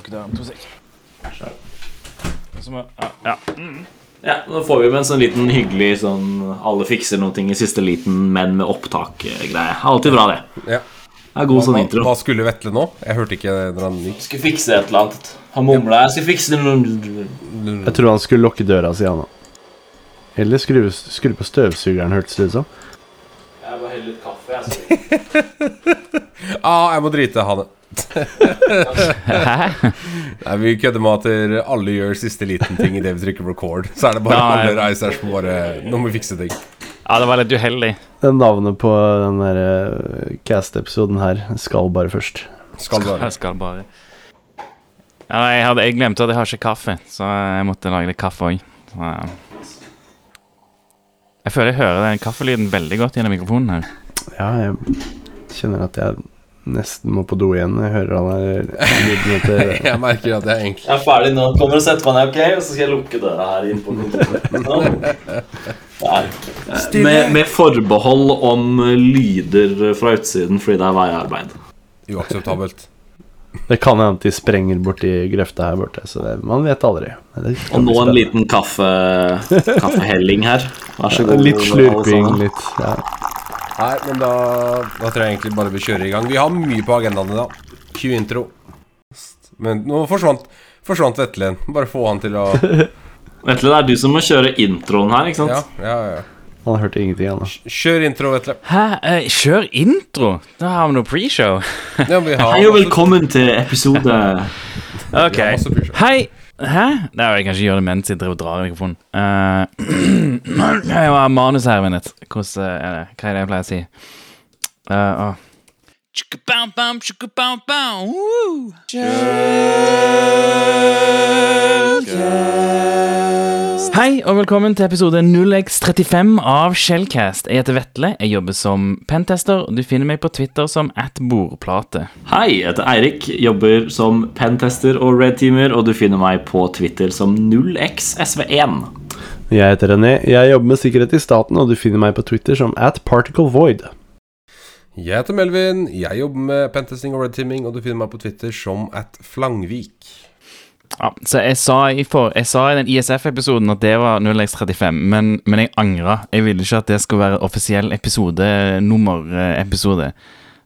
lukke døren. To sek. Ja. Ja. Mm. Ja, Nå får vi med en sånn liten hyggelig sånn alle fikser noen ting i siste liten, men med opptak-greie. Alltid bra, det. Ja. Det er god sånn Hva, intro. hva skulle Vetle nå? Jeg hørte ikke han gikk. Skal fikse et eller annet. Han mumla. Jeg skal fikse noe Jeg tror han skulle lukke døra si, han òg. Eller skru, skru på støvsugeren, hørtes det ut som. Jeg må helle litt kaffe. Jeg, Ah, jeg må drite, Hanne. Nei, Vi kødder med at alle gjør siste liten ting idet vi trykker record. Så er det bare Nei. alle reiser som bare Nå må vi fikse ting. ja, det var litt uheldig. Det navnet på den der cast-episoden her skal bare først. Skal bare skal bare ja, jeg, hadde, jeg glemte at jeg har ikke kaffe, så jeg måtte lage litt kaffe òg. Jeg føler jeg hører den kaffelyden veldig godt gjennom mikrofonen her. Ja, jeg kjenner at jeg nesten må på do igjen jeg hører han er lyden til Jeg merker at jeg egentlig jeg er ferdig nå. Kommer og setter meg ned, ok? Og så skal jeg lukke døra her inn på kontoret. Med, med forbehold om lyder fra utsiden fordi det er veiarbeid. uakseptabelt. Det kan hende de sprenger borti grøfta her borte, så det, man vet aldri. Og nå en liten kaffe, kaffehelling her. Vær så god. Litt slurping, litt ja. Nei, men da, da tror jeg egentlig bare vi kjører i gang. Vi har mye på agendaen i dag. Cue intro. Men nå forsvant, forsvant Vetle. Bare få han til å Vetle, det er du som må kjøre introen her, ikke sant? Ja, ja, ja. Han hørte ingenting, ennå. Kjør intro, Vetle. Hæ? Eh, kjør intro! Da har vi noe preshow. Ja, vi har Hei og velkommen til episode Ok. Ja, masse preshow. Hei! Hæ? Det er jo jeg kan ikke gjøre det mens jeg driver og drar i mikrofonen. Uh, jeg har manus her, Vinnet. Hvordan eh, er det? Hva er det jeg pleier å si? Uh, oh. Hei og velkommen til episode 0x35 av Shellcast. Jeg heter Vetle, jeg jobber som pentester, og du finner meg på Twitter som atbordplate. Hei, jeg heter Eirik, jobber som pentester og redteamer, og du finner meg på Twitter som 0xsv1. Jeg heter René, jeg jobber med sikkerhet i staten, og du finner meg på Twitter som at Particle Void. Jeg heter Melvin. Jeg jobber med pentesting og redteaming, og du finner meg på Twitter som at Flangvik. Ja, så jeg sa i, for, jeg sa i den ISF-episoden at det var 0x35, men, men jeg angra. Jeg ville ikke at det skulle være offisiell episode, nummerepisode.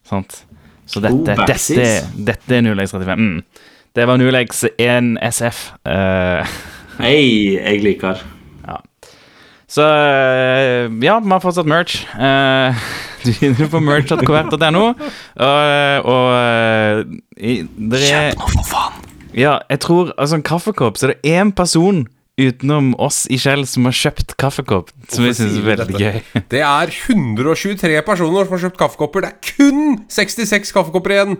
Sant? Så dette, Oh, dette, dette er 0x35. Mm. Det var 0x1SF. Uh. Hei, jeg liker. Så eh, ja, vi har fortsatt merch. Eh, du finner det på merch.kvert.no. Og, og eh, i- er Kjøp noe, for faen. Ja, jeg tror altså en kaffekopp Så det er én person utenom oss i Shell som har kjøpt kaffekopp. Som Hvorfor syns er veldig dette? gøy. Det er 123 personer som har kjøpt kaffekopper. Det er kun 66 kaffekopper igjen!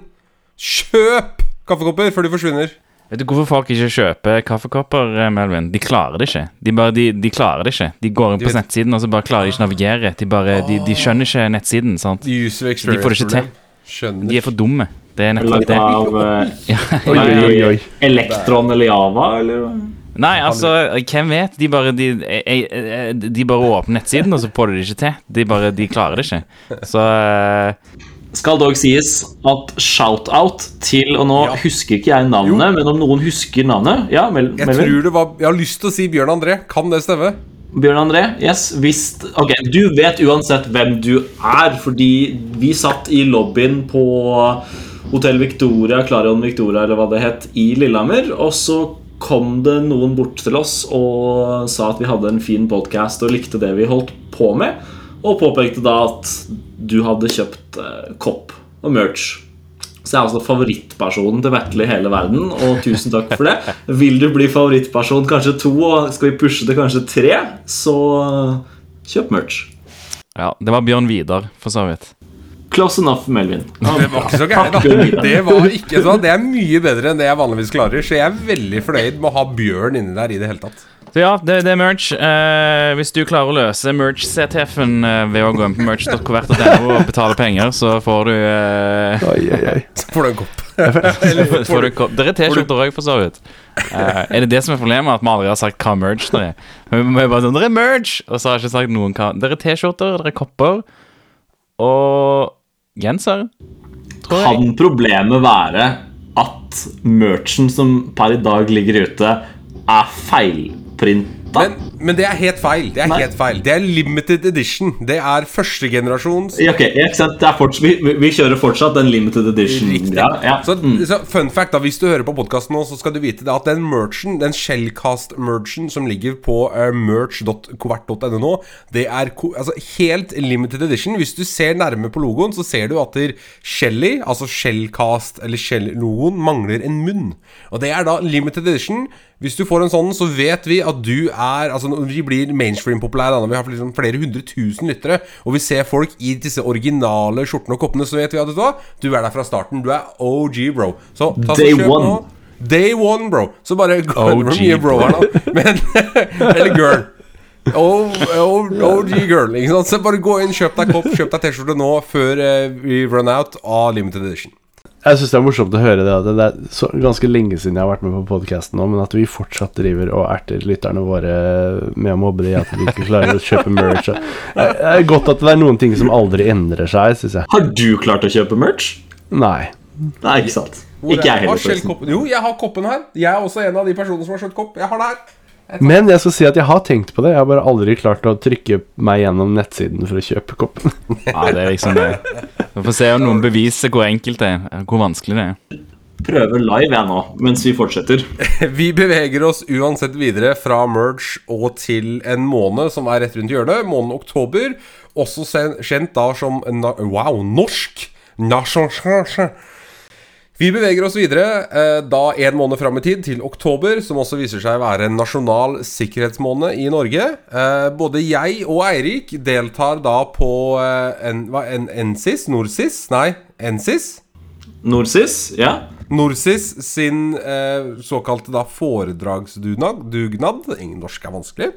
Kjøp kaffekopper før de forsvinner. Vet du hvorfor folk ikke kjøper kaffekopper, eh, Melvin? De klarer det ikke. De, bare, de, de klarer det ikke. De går inn på vet- nettsiden, og så bare klarer de ikke å navigere. De, bare, de, de skjønner ikke nettsiden. sant? De får det ikke experience-problem. Skjønner. De er for dumme. Det er nettopp det. av eh, Ja. Oi, oi, oi. Elektron eller Java, eller? Nei, altså, hvem vet? De bare, de, eh, de bare åpner nettsiden, og så får de det ikke til. De bare, de klarer det ikke. Så Skal dog sies at shout-out til Og nå Ja. husker ikke jeg navnet, men om noen husker navnet Ja, Mel Jeg tror det var Jeg har lyst til å si Bjørn André. Kan det stemme? Bjørn André? Yes, visst Ok, du vet uansett hvem du er, fordi vi satt i lobbyen på Hotell Victoria, Clarion Victoria, eller hva det het, i Lillehammer, og så kom det noen bort til oss og sa at vi hadde en fin podcast og likte det vi holdt på med, og påpekte da at du hadde kjøpt eh, kopp og merch. Så jeg er altså favorittpersonen til Vetle i hele verden, og tusen takk for det. Vil du bli favorittperson kanskje to, og skal vi pushe til kanskje tre, så kjøp merch. ja, det var Bjørn Vidar, for så vidt. Close enough, Melvin. Det var ikke så gærent, da. Det, var ikke sånn. det er mye bedre enn det jeg vanligvis klarer, så jeg er veldig fornøyd med å ha Bjørn inni der i det hele tatt. Så ja, det, det er merch. Eh, hvis du klarer å løse merch-CTF-en eh, ved å gå inn på merch.covert.no og betale penger, så får du eh, Oi, oi, oi. Så får du en kopp. får, får du Det er T-skjorter òg, for så vidt. Eh, er det det som er problemet? At vi aldri har sagt hva merch det er? Vi må bare sånn, 'Dere er merch! Og så har jeg ikke sagt noen hva Dere er T-skjorter, dere er kopper og genser. Tror jeg. Kan problemet være at merchen som per i dag ligger ute, er feilprinta. Men, men det er helt feil. Det er Nei. helt feil Det er limited edition. Det er førstegenerasjons Ja, okay. er vi, vi kjører fortsatt den limited edition. Ja, ja. Så, så fun fact da Hvis du hører på podkasten nå, så skal du vite det at den merchen Den Shellcast-merchen som ligger på uh, merch.covert.no nå, det er altså, helt limited edition. Hvis du ser nærme på logoen, så ser du at der Shelly, altså Shellcast eller Shell-logoen, mangler en munn. Og det er da limited edition. Hvis du får en sånn, så vet vi at du er Altså Vi blir mainstream-populære da, når vi har liksom flere hundre tusen lyttere, og vi ser folk i disse originale skjortene og koppene, så vet vi at vet du hva? Du er der fra starten. Du er OG, bro. Så ta så Day kjøp one. nå. Day one, bro. Så bare gå OG, mye bro her nå. Men Eller girl. Oh, oh, OG girl. Ikke sant? Så bare gå inn, kjøp deg kopp, kjøp deg T-skjorte nå før eh, vi run out av limited edition. Jeg syns det er morsomt å høre det. Det er så, ganske lenge siden jeg har vært med på podkasten nå, men at vi fortsatt driver og erter lytterne våre med å mobbe de at de ikke klarer å kjøpe merch. Det er godt at det er noen ting som aldri endrer seg, syns jeg. Har du klart å kjøpe merch? Nei. Nei, ikke sant. Hvor Ikke jeg heller, forresten. Jo, jeg har koppen her. Jeg er også en av de personene som har kjøpt kopp. Jeg har det her. Men jeg skal si at jeg har tenkt på det. Jeg har bare aldri klart å trykke meg gjennom nettsiden for å kjøpe koppen. Ja, det er liksom det. Vi får se om noen beviser hvor enkelt det er, hvor vanskelig det er. Prøver live jeg nå, mens vi fortsetter. Vi beveger oss uansett videre fra merge og til en måned som er rett rundt hjørnet. Måneden oktober. Også sen- kjent da som na Wow, norsk! Nasjonal Vi beveger oss videre eh, da en måned fram i tid, til oktober, som også viser seg å være en nasjonal sikkerhetsmåned i Norge. Eh, både jeg og Eirik deltar da på eh, en, en NSIS? Norsis? Nei, NSIS? Norsis, ja. Norsis sin såkalte da foredragsdugnad. Dugnad. Ingen norsk er vanskelig.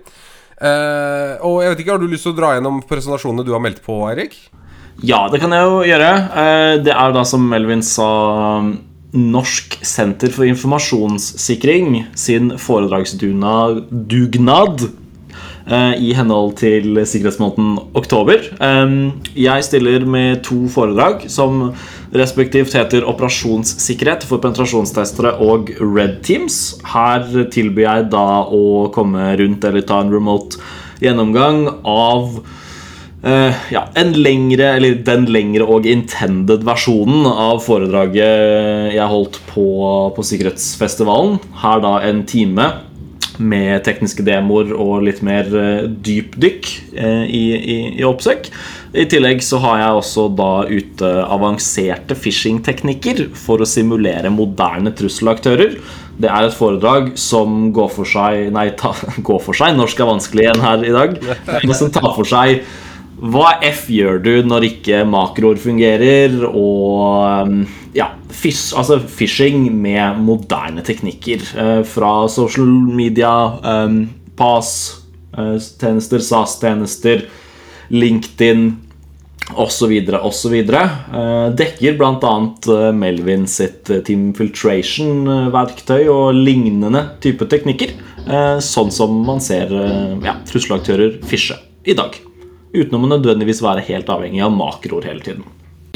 Og jeg vet ikke, Har du lyst til å dra gjennom presentasjonene du har meldt på, Eirik? Ja, det kan jeg jo gjøre. Eh, Det er da, som Melvin sa, Norsk senter for informasjonssikring sin foredragsdugnad eh, i henhold til sikkerhetsmåneden oktober. Eh, Jeg stiller med to foredrag som respektivt heter Operasjonssikkerhet for penetrasjonstestere og Red Teams. Her tilbyr jeg da å komme rundt eller ta en remote gjennomgang av ja, en lengre, eller den lengre og intended versjonen av foredraget jeg holdt på, på Sikkerhetsfestivalen. Her da en time med tekniske demoer og litt mer eh, dypdykk eh, i, i, i oppsøk. I tillegg så har jeg også da ute avanserte phishing-teknikker for å simulere moderne trusselaktører. Det er et foredrag som går for seg Nei, ta, går for seg. Norsk er vanskelig igjen her i dag. Men som tar for seg hva F gjør du når ikke makroer fungerer, og um, ja, fish, altså phishing med moderne teknikker. eh, fra social media, um, PAS-tjenester, SAS-tjenester, LinkedIn osv. osv. Uh, dekker bl.a. Uh, Melvin sitt uh, Team Filtration-verktøy og lignende type teknikker. eh, sånn som man ser ja, trusselaktører fishe i dag. Uten å nødvendigvis være helt avhengig av makroer hele tiden.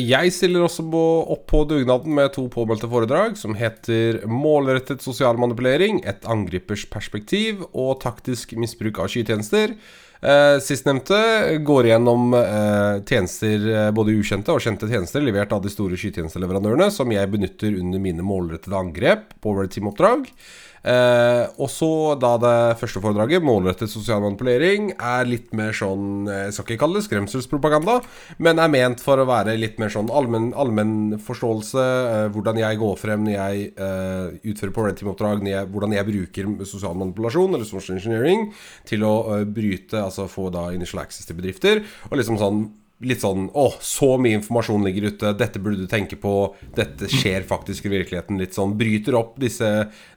Jeg stiller også på, opp på dugnaden med to påmeldte foredrag som heter 'Målrettet sosial manipulering et angripers perspektiv' og 'Taktisk misbruk av skytjenester'. Eh, Sistnevnte går igjennom eh, tjenester, eh, både ukjente og kjente tjenester levert av de store skytjenesteleverandørene, som jeg benytter under mine målrettede angrep på Red Team-oppdrag. Eh, og så da det første foredraget, målrettet sosial manipulering, er litt mer sånn eh, Jeg skal ikke kalle det skremselspropaganda, men er ment for å være litt mer sånn allmenn, allmenn forståelse. Eh, hvordan jeg går frem når jeg eh, utfører på Red Team-oppdrag, hvordan jeg bruker sosial manipulasjon eller social engineering til å eh, bryte, altså få da initial access til bedrifter. Og liksom sånn litt sånn Å, så mye informasjon ligger ute. Dette burde du tenke på. Dette skjer faktisk i virkeligheten. Litt sånn bryter opp disse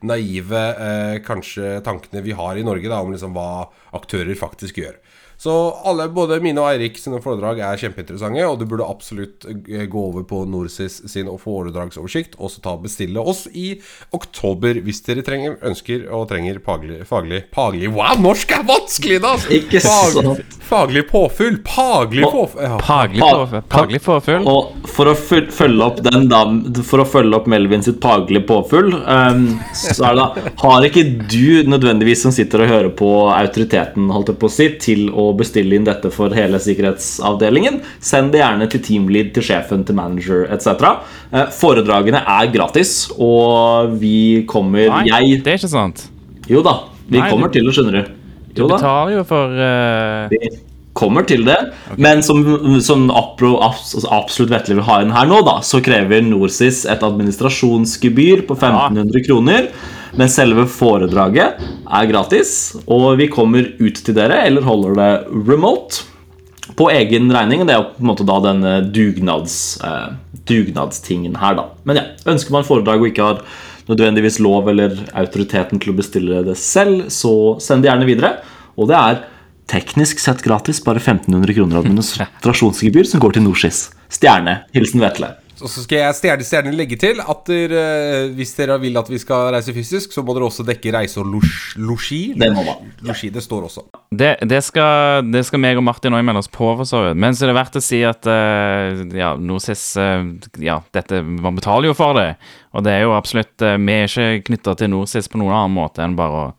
naive eh, kanskje tankene vi har i Norge da om liksom hva aktører faktisk gjør. Så alle, både mine og Eirik sine foredrag er kjempeinteressante, og du burde absolutt eh, gå over på Norsis sin foredragsoversikt og så ta og bestille oss i oktober hvis dere trenger, ønsker og trenger faglig Faglig, faglig Wow, norsk er vanskelig, da! Ikke Faglig, sant. faglig påfyll. Paglig påfyll. Ja. Paglig påfyll. paglig påfyll. Og for å følge opp den da For å følge opp Melvin sitt paglig påfyll, um, så er det da Har ikke du nødvendigvis som sitter og hører på autoriteten, holdt jeg på å si, til å bestille inn dette for hele sikkerhetsavdelingen, send det gjerne til teamlead, til sjefen, til manager etc. Eh, Foredragene er gratis, og vi kommer Nei, Jeg det er ikke sant. Jo da, vi Nei, kommer du- til det, skjønner du. Jo du betaler jo for uh... Vi kommer til det, men som, som Apro, abs, absolutt Vetle vil ha inn her nå, da, så krever Norsis et administrasjonsgebyr på 1500 kroner. Men selve foredraget er gratis, og vi kommer ut til dere, eller holder det remote. På egen regning. Det er på en måte da denne dugnads, eh, dugnadstingen her, da. Men ja, ønsker man foredrag og ikke har nødvendigvis lov eller autoriteten til å bestille det selv, så send det gjerne videre. Og det er teknisk sett gratis, bare 1500 kroner administrasjonsgebyr som går til Norskis. Stjerne. Hilsen Vetle. Og så skal jeg stjerne, stjerne legge til at dere, eh, hvis dere vil at vi skal reise fysisk, så må dere også dekke reise og losj- losji. Det må man. Losji, det står også. det, det, skal, det skal meg og Martin òg melde oss på, for så vidt. Men så er det verdt å si at uh, ja, Norsis uh, Ja, dette Man betaler jo for det. Og det er jo absolutt uh, Vi er ikke knytta til Norsis på noen annen måte enn bare å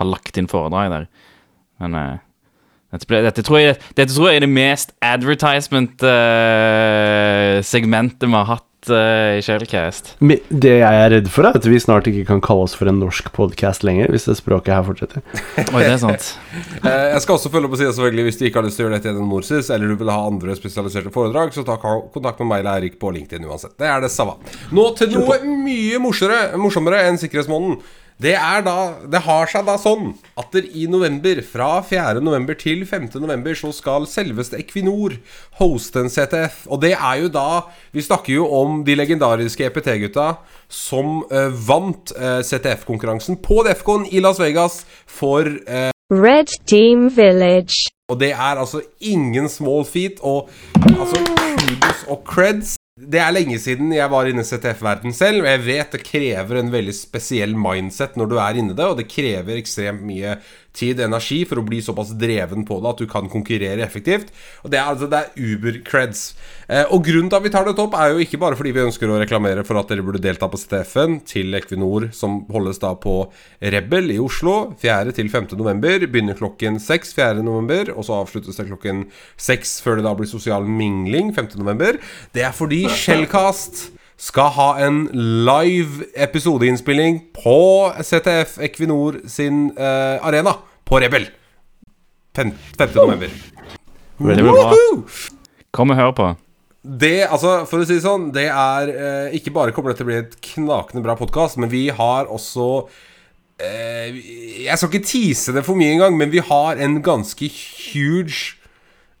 ha lagt inn foredrag der. Men eh, dette, dette, tror jeg, dette tror jeg er det mest advertisement-segmentet vi har hatt uh, i Shellcast. Men Det jeg er redd for, er at vi snart ikke kan kalle oss for en norsk podkast lenger, hvis det språket her fortsetter. Oi, det er sant. Eh, jeg skal også følge opp og si at selvfølgelig hvis du ikke har lyst til å gjøre dette gjennom Morsis, eller du vil ha andre spesialiserte foredrag, så ta kontakt med meg eller Eirik på LinkedIn uansett. Det er det samme. Nå til noe mye morsommere, morsommere enn Sikkerhetsmåneden. Det er da Det har seg da sånn at i november, fra 4. november til 5. november, så skal selveste Equinor hoste en CTF. Og det er jo da Vi snakker jo om de legendariske EPT-gutta som uh, vant uh, CTF-konkurransen på Defcon i Las Vegas for uh, Red Team Village. og det er altså ingen small feat. Og altså kudos og creds. Det er lenge siden jeg var inne i CTF-verden selv, og jeg vet det krever en veldig spesiell mindset når du er inne i det, og det krever ekstremt mye tid og energi for å bli såpass dreven på det at du kan konkurrere effektivt. Og det er altså det er uber-creds. Eh, og grunnen til at vi tar dette opp, er jo ikke bare fordi vi ønsker å reklamere for at dere burde delta på CTF-en til Equinor, som holdes da på Rebel i Oslo 4. til 5. november. Begynner klokken 6 4. november, og så avsluttes det klokken 6 før det da blir sosial mingling 5. november. Det er fordi Shellcast skal ha en live episodeinnspilling på CTF Equinor sin uh, arena på Rebel. 5. 5. november. Blir bra. Kom og hør på. Det, altså, for å si det sånn, det er eh, ikke bare kommer det til å bli et knakende bra podkast, men vi har også eh, Jeg skal ikke tease det for mye engang, men vi har en ganske huge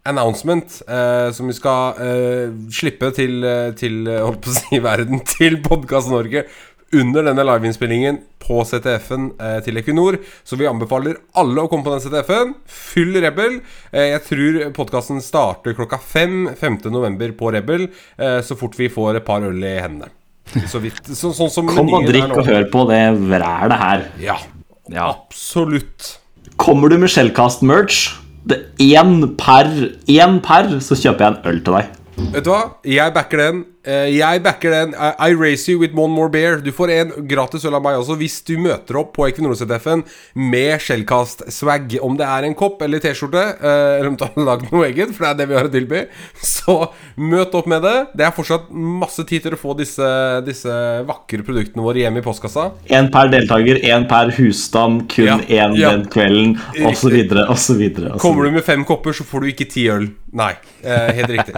announcement eh, som vi skal eh, slippe til, eh, til eh, holdt på å si verden, til Podkast Norge under denne liveinnspillingen på CTF-en eh, til Equinor. Så vi anbefaler alle å komme på den CTF-en. Fyll Rebel. Eh, jeg tror podkasten starter klokka fem 5. november på Rebel, så fort vi får et par øl i hendene. Så vidt, så, sånn som Kom og drikk og hør på det vrælet her. Ja, Ja. absolutt. Kommer du med Shellcast-merch, er én per, én per, så kjøper jeg en øl til deg. Vet du hva? Jeg backer den. Eh, Jeg backer den. I, I race you with one more beer. Du får en gratis øl av meg også hvis du møter opp på Equinor-CTF-en med Shellcast-swag. Om det er en kopp eller T-skjorte, eh, eller om du har lagd noe eget, for det er det vi har å tilby, så møt opp med det. Det er fortsatt masse tid til å få disse, disse vakre produktene våre hjem i postkassa. Én per deltaker, én per husstand, kun én ja. den kvelden, osv., osv. Kommer du med fem kopper, så får du ikke ti øl. Nei, eh, helt riktig.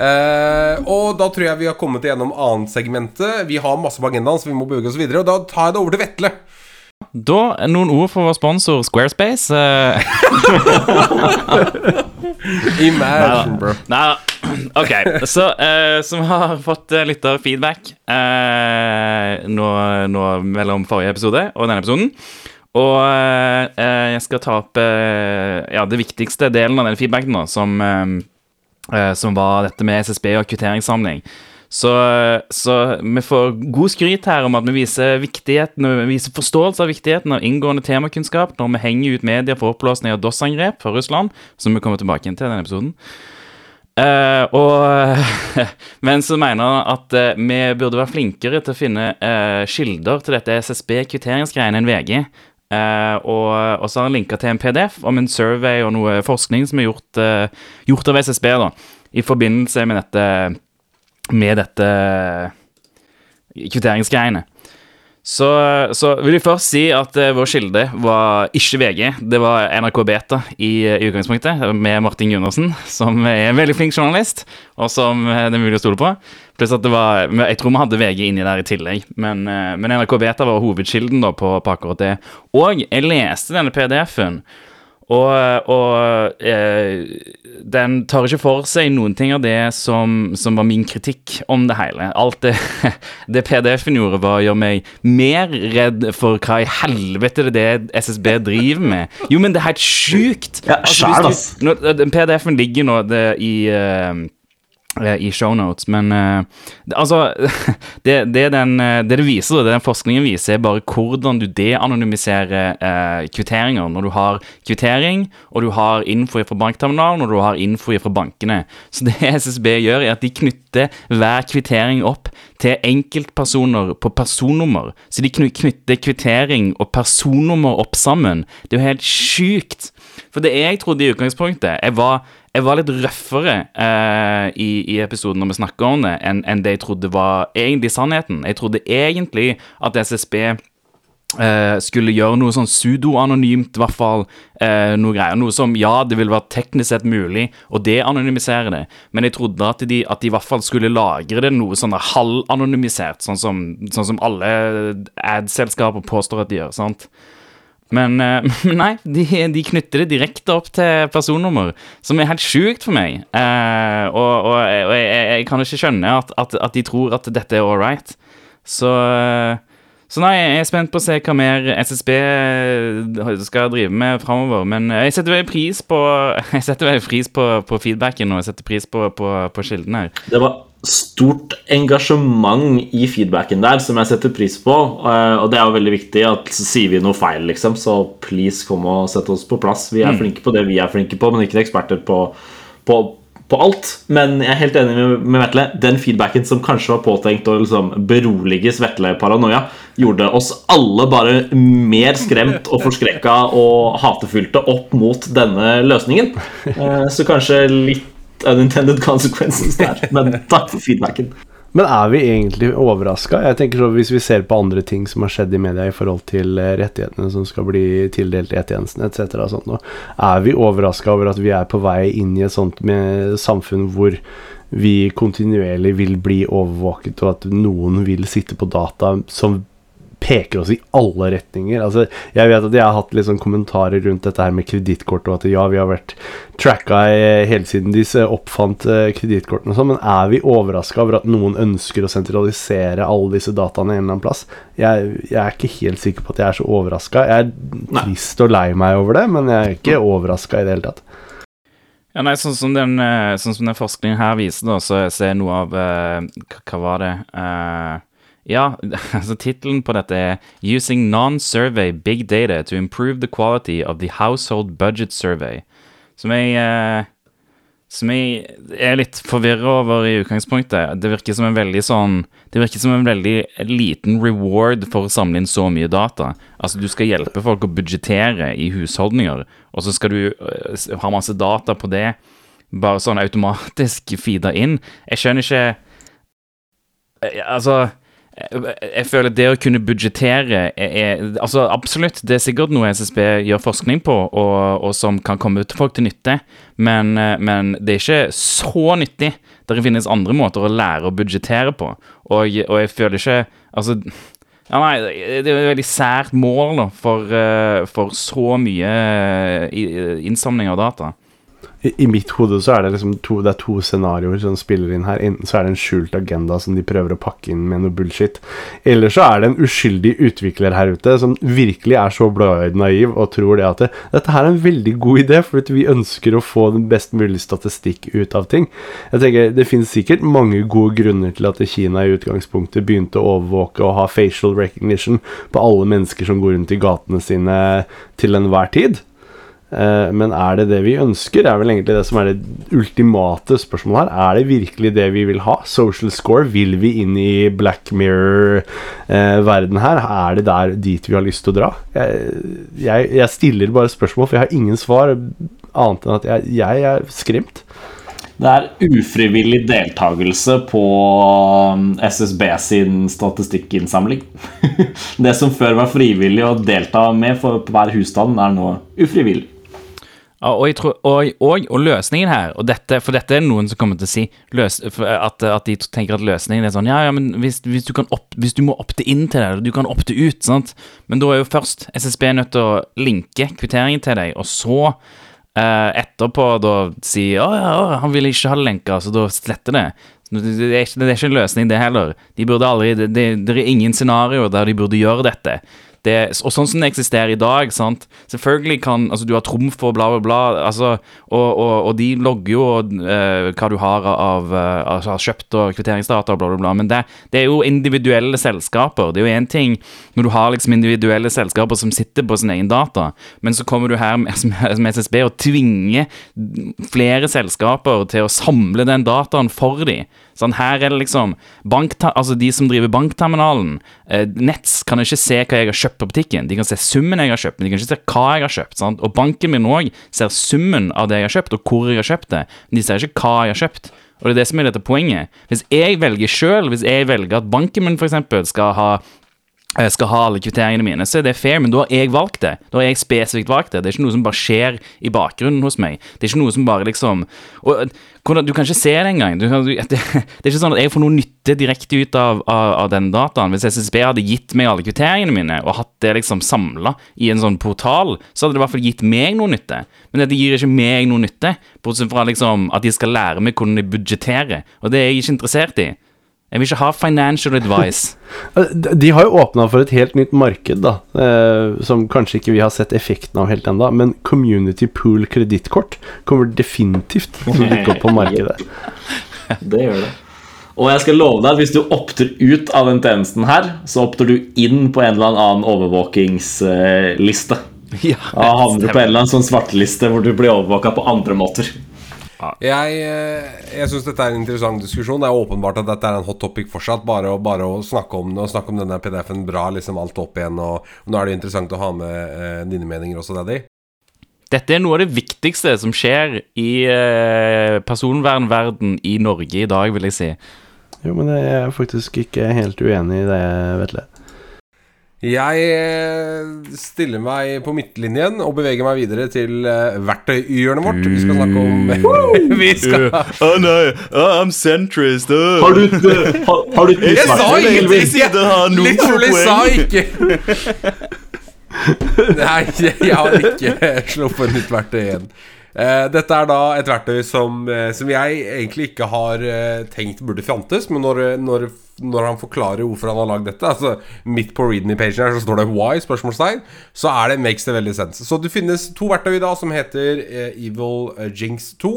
uh, og da tror jeg vi har kommet igjennom annet segmentet. Vi har masse på agendaen, så vi må bevege oss videre. Og da tar jeg det over til Vetle. Da noen ord for vår sponsor Squarespace. eh, Imagine, bro. Nei, OK. Så uh, som har fått uh, lytterfeedback uh, nå, nå mellom forrige episode og denne episoden. Og eh, eh, jeg skal ta opp eh, ja, det viktigste delen av den feedbacken, nå, som, eh, eh, som var dette med SSB og kvitteringssamling. Så, så vi får god skryt her om at vi viser Vi viser forståelse av viktigheten av inngående temakunnskap når vi henger ut media for oppblåsning av DOS-angrep for Russland, som vi kommer tilbake til denne episoden. Uh, og Men så mener han at uh, vi burde være flinkere til å finne uh, kilder til dette SSB-kvitteringsgreiene enn VG. Eh, og, så har han linka til en PDF om en survey og noe forskning som er gjort, eh, gjort av SSB da, i forbindelse med dette med dette kvitteringsgreiene. Så, så vil jeg først si at eh, vår kilde var ikke VG, det var NRK Beta i, i utgangspunktet, med Martin Gundersen, som er en veldig flink journalist, og som eh, det er mulig å stole på. Pluss at det var Jeg tror vi hadde VG inni der i tillegg, men, eh, men NRK Beta var hovedkilden da på, på akkurat det. Og jeg leste denne PDF-en. Og, og eh, den tar ikke for seg noen ting av det som, som var min kritikk om det hele. Alt det, det PDF-en gjorde, var å gjøre meg mer redd for hva i helvete det er det SSB driver med. Jo, men det er helt sjukt! Ja, altså, du- nå- den PDF-en ligger nå det, i eh, eh, i shownotes, men eh, altså det, det, den, eh, det det viser, det den forskningen viser, er bare hvordan du de-anonymiserer eh, kvitteringer når du har kvittering, og du har info fra bankterminalen, og du har info fra bankene. Så det SSB gjør, er at de knytter hver kvittering opp til enkeltpersoner på personnummer. Så de knytter kvittering og personnummer opp sammen. Det er jo helt sjukt. For det jeg trodde i utgangspunktet Jeg var, jeg var litt røffere eh, i, i episoden når vi snakker om det, enn en det jeg trodde var egentlig sannheten. Jeg trodde egentlig at SSB eh, skulle gjøre noe sånn pseudo-anonymt, i hvert fall. eh, noe greier. Noe som, ja, det ville vært teknisk sett mulig å det anonymiserer det, men jeg trodde at de, at de i hvert fall skulle lagre det noe sånn halvanonymisert, sånn som, sånn som alle ad-selskaper påstår at de gjør. sant? Men uh, nei, de, de knytter det direkte opp til personnummer, som er helt sjukt for meg. Uh, og og, jeg, og jeg, jeg kan ikke skjønne at, at, at de tror at dette er all right. Så, eh, så nei, jeg er spent på å se hva mer SSB skal drive med framover. Men jeg setter veldig pris på Jeg setter veldig pris på, på feedbacken, og jeg setter pris på, på, på kilden her. Det var stort engasjement i feedbacken der som jeg setter pris på. eh, Og det er jo veldig viktig at sier vi noe feil, liksom, så please kom og sett oss på plass. Vi er flinke på det vi er flinke på, men ikke eksperter på, på, på alt. Men jeg er helt enig med, med Vetle. Den feedbacken som kanskje var påtenkt å liksom berolige Svetle-paranoia, gjorde oss alle bare mer skremt og forskrekka og hatefylte opp mot denne løsningen. Eh, Så kanskje litt unintended consequences der. Men takk for feedbacken. Men er vi egentlig overraska? Jeg tenker så Hvis vi ser på andre ting som har skjedd i media i forhold til eh, rettighetene som skal bli tildelt E-tjenesten etc., er vi overraska over at vi er på vei inn i et sånt samfunn hvor vi kontinuerlig vil bli overvåket, og at noen vil sitte på data som peker oss i alle retninger. Altså, jeg vet at jeg har hatt litt sånn kommentarer rundt dette her med kredittkort, og at ja, vi har vært tracka i- hele siden de oppfant eh, kredittkortene og sånn, men er vi overraska over at noen ønsker å sentralisere alle disse dataene en eller annen plass? Jeg, jeg er ikke helt sikker på at jeg er så overraska. Jeg er trist og lei meg over det, men jeg er ikke overraska i det hele tatt. Ja, nei, sånn som den, eh, sånn som den forskningen her viser, da, så, så er noe av eh, hva, var det? Eh, ja, altså tittelen på dette er 'Using non-survey big data to improve the quality of the household budget survey'. Som jeg, eh, som jeg er litt forvirra over i utgangspunktet. Det virker som en veldig sånn Det virker som en veldig liten reward for å samle inn så mye data. Altså, du skal hjelpe folk å budsjettere i husholdninger, og så skal du øh, ha masse data på det. Bare sånn automatisk feeda inn. Jeg skjønner ikke Eh, Altså jeg, føler det å kunne budsjettere er, er Altså, absolutt, det er sikkert noe SSB gjør forskning på, og, og som kan komme til folk til nytte, men, eh, men det er ikke så nyttig. Det finnes andre måter å lære å budsjettere på, og, og jeg føler ikke Altså ja, nei, Det er et veldig sært mål da, for, eh, for så mye eh, innsamling av data. I, I mitt hode så er det liksom to, det er to scenarioer som spiller inn her. Enten så er det en skjult agenda som de prøver å pakke inn med noe bullshit. Eller så er det en uskyldig utvikler her ute som virkelig er så blåøyd naiv og tror det at det, dette her er en veldig god idé, for vi ønsker å få den best mulige statistikk ut av ting. Jeg tenker Det finnes sikkert mange gode grunner til at Kina i utgangspunktet begynte å overvåke og ha facial recognition på alle mennesker som går rundt i gatene sine til enhver tid. Eh, Men er det det vi ønsker? Det er vel egentlig det som er det ultimate spørsmålet her. Er det virkelig det vi vil ha? Social score? Vil vi inn i Black Mirror-verden her? Er det der dit vi har lyst til å dra? Jeg, jeg, jeg stiller bare spørsmål, for jeg har ingen svar annet enn at jeg, jeg er skremt. Det er ufrivillig deltakelse på um, SSB sin statistikkinnsamling. Det som før var frivillig å delta med for hver husstand, er nå ufrivillig. Og, tror, og, og, og løsningen her, og dette, for dette er noen som kommer til å si løs, at, at de tenker at løsningen er sånn Ja, ja, men hvis, hvis, du, opp, hvis du må opte inn til det, du kan opte ut, sant Men da er jo først SSB nødt til å linke kvitteringen til deg, og så eh, etterpå da si Å ja, å, han vil ikke ha lenka, så da sletter. Det det er, ikke, det er ikke en løsning, det heller. De burde aldri, det, det, det er ingen scenario der de burde gjøre dette. Det, og sånn som det eksisterer i dag, sant Selvfølgelig kan Altså, du har trumf og bla, bla, bla, altså, og, og, og de logger jo uh, hva du har av uh, altså, kjøpt og kvitteringsdata og bla, bla, bla, men det, det er jo individuelle selskaper. Det er jo én ting når du har liksom individuelle selskaper som sitter på sin egen data, men så kommer du her med, med SSB og tvinger flere selskaper til å samle den dataen for dem. Sånn, her er det liksom altså De som driver bankterminalen, eh, Nets, kan ikke se hva jeg har kjøpt på butikken. De kan se summen jeg har kjøpt, men de kan ikke se hva jeg har kjøpt. Sant? Og banken min òg ser summen av det jeg har kjøpt, og hvor jeg har kjøpt det. Men de ser ikke hva jeg har kjøpt. Og det er det som er dette poenget. Hvis jeg velger sjøl, hvis jeg velger at banken min f.eks. skal ha skal ha alle kvitteringene mine, så er det fair, men da har jeg valgt det. Da har jeg spesifikt valgt det. Det er ikke noe som bare skjer i bakgrunnen hos meg. Det er ikke noe som bare liksom og, Du kan ikke se det engang. Det, det er ikke sånn at jeg får noe nytte direkte ut av, av, av den dataen. Hvis SSB hadde gitt meg alle kvitteringene mine, og hatt det liksom samla i en sånn portal, så hadde det i hvert fall gitt meg noe nytte. Men det gir ikke meg noe nytte, bortsett fra liksom at de skal lære meg hvordan de budsjetterer. Og det er jeg ikke interessert i. Jeg vil ikke ha financial advice. Eh, De har jo åpna for et helt nytt marked, da, eh, som kanskje ikke vi har sett effekten av helt ennå. Men Community Pool kredittkort kommer definitivt til å dukke opp på markedet. Det gjør det. Og jeg skal love deg at hvis du opter ut av den tjenesten her, så opter du inn på en eller annen overvåkingsliste. ja, Da havner du på en eller annen sånn svarteliste hvor du blir overvåka på andre måter. Jeg, eh, jeg syns dette er en interessant diskusjon. Det er åpenbart at dette er en hot topic fortsatt. Bare bare å snakke om det og snakke om denne PDF-en bra liksom alt opp igjen. Og, og nå er det interessant å ha med eh, dine meninger også, Daddy. Dette er noe av det viktigste som skjer i eh, personvernverden i Norge i dag, vil jeg si. Jo, men jeg er faktisk ikke helt uenig i det, Vetle. Jeg eh, stiller meg på midtlinjen og beveger meg videre til eh, verktøyhjørnet vårt. Vi skal snakke om Vi skal Å nei, I'm centrist. Har du ikke har, har du Jeg sa ingenting! Literally sa ikke Nei, jeg, jeg har ikke sluppet nytt verktøy igjen. Eh, dette er da et verktøy som, eh, som jeg egentlig ikke har eh, tenkt burde fjantes, men når, når, når han forklarer hvorfor han har lagd dette, altså midt på readme-pagen her så står det 'why?' spørsmålstegn, så er det, makes det veldig sense. Så det finnes to verktøy da som heter Evil Jinx 2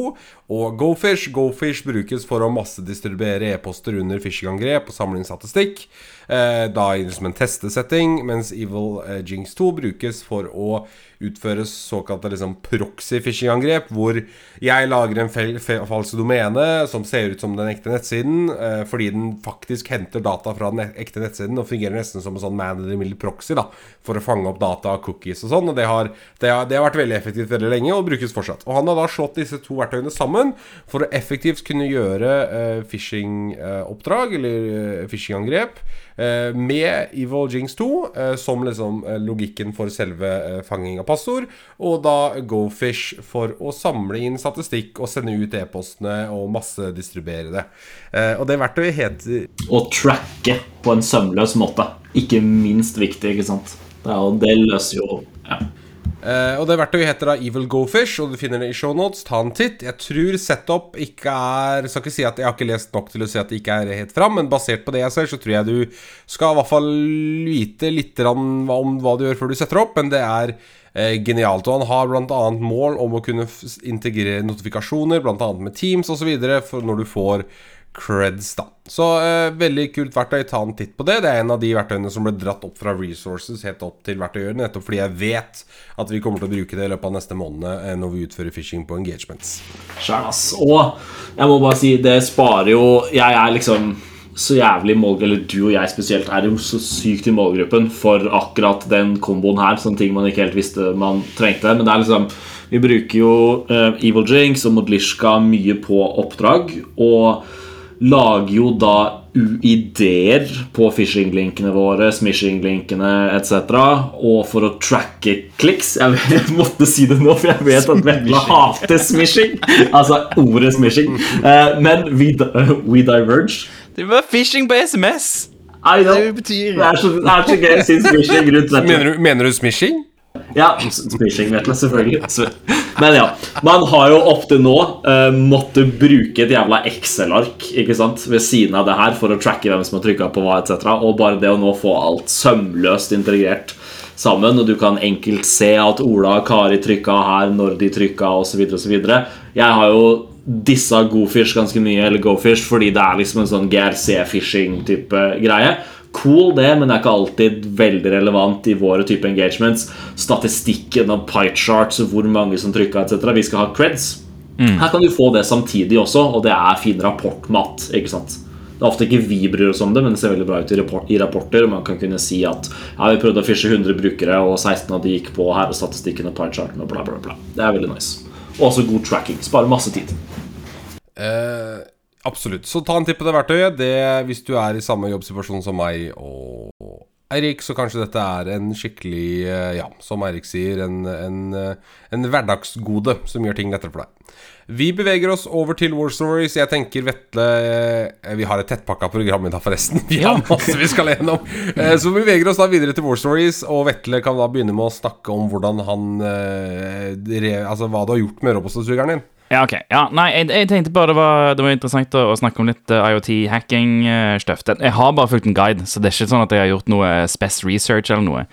og GoFish. GoFish brukes for å massedistribuere e-poster under phishing-angrep og samle inn statistikk. Da da det som en testesetting, mens Evil Jinx 2 brukes for å utføre såkalte liksom proxy-phishing-angrep, hvor jeg lager en falsk domene som ser ut som den ekte nettsiden, eh, fordi den faktisk henter data fra den ekte nettsiden og fungerer nesten som en sånn man in the middle proxy da, for å fange opp data, og cookies og sånn. Og det har, det, har, det har vært veldig effektivt veldig lenge og brukes fortsatt. Og han har da slått disse to verktøyene sammen for å effektivt kunne gjøre eh, phishing-oppdrag, eller eh, phishing-angrep, eh, med Evil Jinx 2 eh, som liksom eh, logikken for selve fanging av passord, og da GoFish for å samle inn statistikk og sende ut e-postene og massedistribuere det. Eh, og det verktøyet heter Å tracke på en sømløs måte. Ikke minst viktig, ikke sant. Det, det løser jo ja. Eh, og det verktøyet heter da Evil Gofish, og du finner det i shownotes. Ta en titt. Jeg tror setup ikke er Skal ikke si at jeg har ikke lest nok til å si at det ikke er helt fram, men basert på det jeg ser, så tror jeg du skal i hvert fall vite litt om hva du gjør før du setter opp, men det er uh, genialt. Og han har bl.a. mål om å kunne integrere notifikasjoner, bl.a. med Teams osv., når du får creds, da. Så eh, veldig kult verktøy. Ta en titt på det. Det er en av de verktøyene som ble dratt opp fra resources helt opp til verktøyet, nettopp fordi jeg vet at vi kommer til å bruke det i løpet av neste måned eh, når vi utfører phishing på engagements. Sjæl, ass. Og jeg må bare si, det sparer jo Jeg er liksom så jævlig målgruppe, Eller du og jeg spesielt er jo så sykt i målgruppen for akkurat den komboen her. Sånne ting man ikke helt visste man trengte. Men det er liksom Vi bruker jo eh, Evil Jinx og Modlishka mye på oppdrag. Og lager jo da ideer på phishing-linkene våre, smishing-linkene etc. Og for å tracke kliks Jeg, jeg måtte si det nå, for jeg vet at Vetle hater smishing. Altså ordet smishing. Eh, men we, we diverge. Det var phishing på SMS! I know. Det betyr- Det er så, det er så gøy. å si smishing rundt dette. Mener du, mener du smishing? Ja, s- smishing, vet du, selvfølgelig. Men ja, man har jo opp til nå uh, måttet bruke et jævla Excel-ark ikke sant, ved siden av det her for å tracke hvem som har trykka på hva, etc. Og bare det å nå få alt sømløst integrert sammen, og du kan enkelt se at Ola og Kari trykka her, når de trykka, osv., osv. Jeg har jo dissa Gofish ganske mye, eller Gofish, fordi det er liksom en sånn GRC-fishing-type greie. Cool det, men det er ikke alltid veldig relevant i våre type engagements. Statistikken og pie charts og hvor mange som trykka etc. Vi skal ha creds. Her kan du få det samtidig også, og det er fin rapportmat. ikke sant? Det er ofte ikke vi bryr oss om det, men det ser veldig bra ut i, rapport, i rapporter. Man kan kunne si at ja, vi prøvde å fishe 100 brukere, og 16 av de gikk på her, og statistikken og pie charten og bla, bla, bla. Det er veldig nice. Og også god tracking. Sparer masse tid. Eh, absolutt. Så ta en titt på det verktøyet. Det, hvis du er i samme jobbsituasjon som meg og Eirik, så kanskje dette er en skikkelig, eh, ja, som Eirik sier, en, en, eh, en hverdagsgode som gjør ting lettere for deg. Vi beveger oss over til War Stories. Jeg tenker Vetle eh, Vi har et tettpakka program i dag, forresten. Vi har masse vi skal gjennom. Så vi beveger oss da videre til War Stories, og Vetle kan da begynne med å snakke om hvordan han Altså hva du har gjort med robotstøvsugeren din. Ja, ok. Ja, nei, jeg, jeg tenkte bare det var, det var interessant å, å snakke om litt uh, IoT-hacking-støff. jeg har bare fulgt en guide, så det er ikke sånn at jeg har gjort noe spes research eller noe.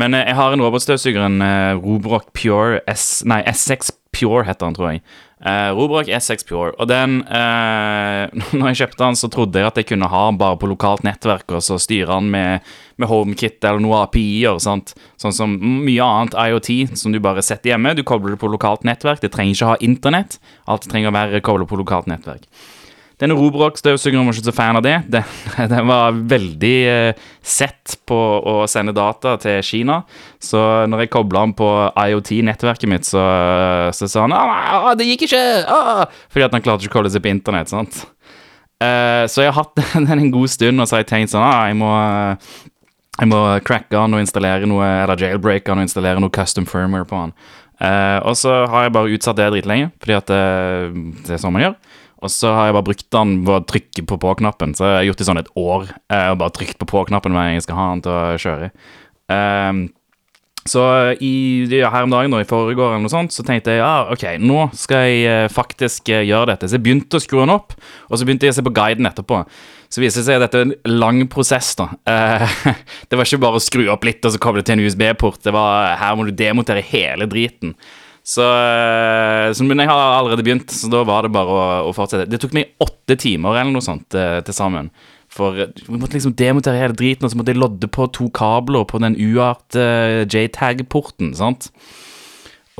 Men eh, jeg har en robotstøvsuger, en uh, Robrock Pure S... Nei, S6 Pure heter den, tror jeg. Uh, Robrock S6 Pure. Og den uh, Når jeg kjøpte den, så trodde jeg at jeg kunne ha den bare på lokalt nettverk, og så styre den med, med HomeKit eller noe API-er. sant? Sånn som mye annet IoT som du bare setter hjemme. Du kobler det på lokalt nettverk. Det trenger ikke ha internett. Alt trenger å være koblet på lokalt nettverk. Denne Robrock-støvsugeren var ikke så fan av det. Den, den var veldig eh, sett på å sende data til Kina. Så når jeg kobla den på IoT-nettverket mitt, så, så sa han ah, det gikk ikke! Ah! Fordi at han klarte ikke å koble seg på internett. sant? Eh, så jeg har hatt den en god stund, og så har jeg tenkt sånn jeg må jeg må cracke den og installere noe Eller jailbreake den og installere noe custom firmware på den. Eh, og så har jeg bare utsatt det dritlenge, fordi at det, det er sånn man gjør. Og så har jeg bare brukt den ved å trykke på på-knappen. Så jeg har gjort det i sånn et år. Jeg og bare trykt på på-knappen når jeg skal ha den til å kjøre. Um, så i, ja, her om dagen, da, i foregår eller noe sånt, så tenkte jeg ja, ok, nå skal jeg eh, faktisk eh, gjøre dette. Så jeg begynte å skru den opp, og så begynte jeg å se på guiden etterpå. Så viser det seg at dette er en lang prosess. da. Eh, det var ikke bare å skru opp litt og så koble til en USB-port. Det var, Her må du demontere hele driten. Så, eh, så Men jeg har allerede begynt, så da var det bare å, å fortsette. Det tok meg åtte timer eller noe sånt eh, til sammen. For eh, vi måtte liksom demontere hele driten, og så måtte jeg lodde på to kabler på den UART eh, JTAG-porten. sant?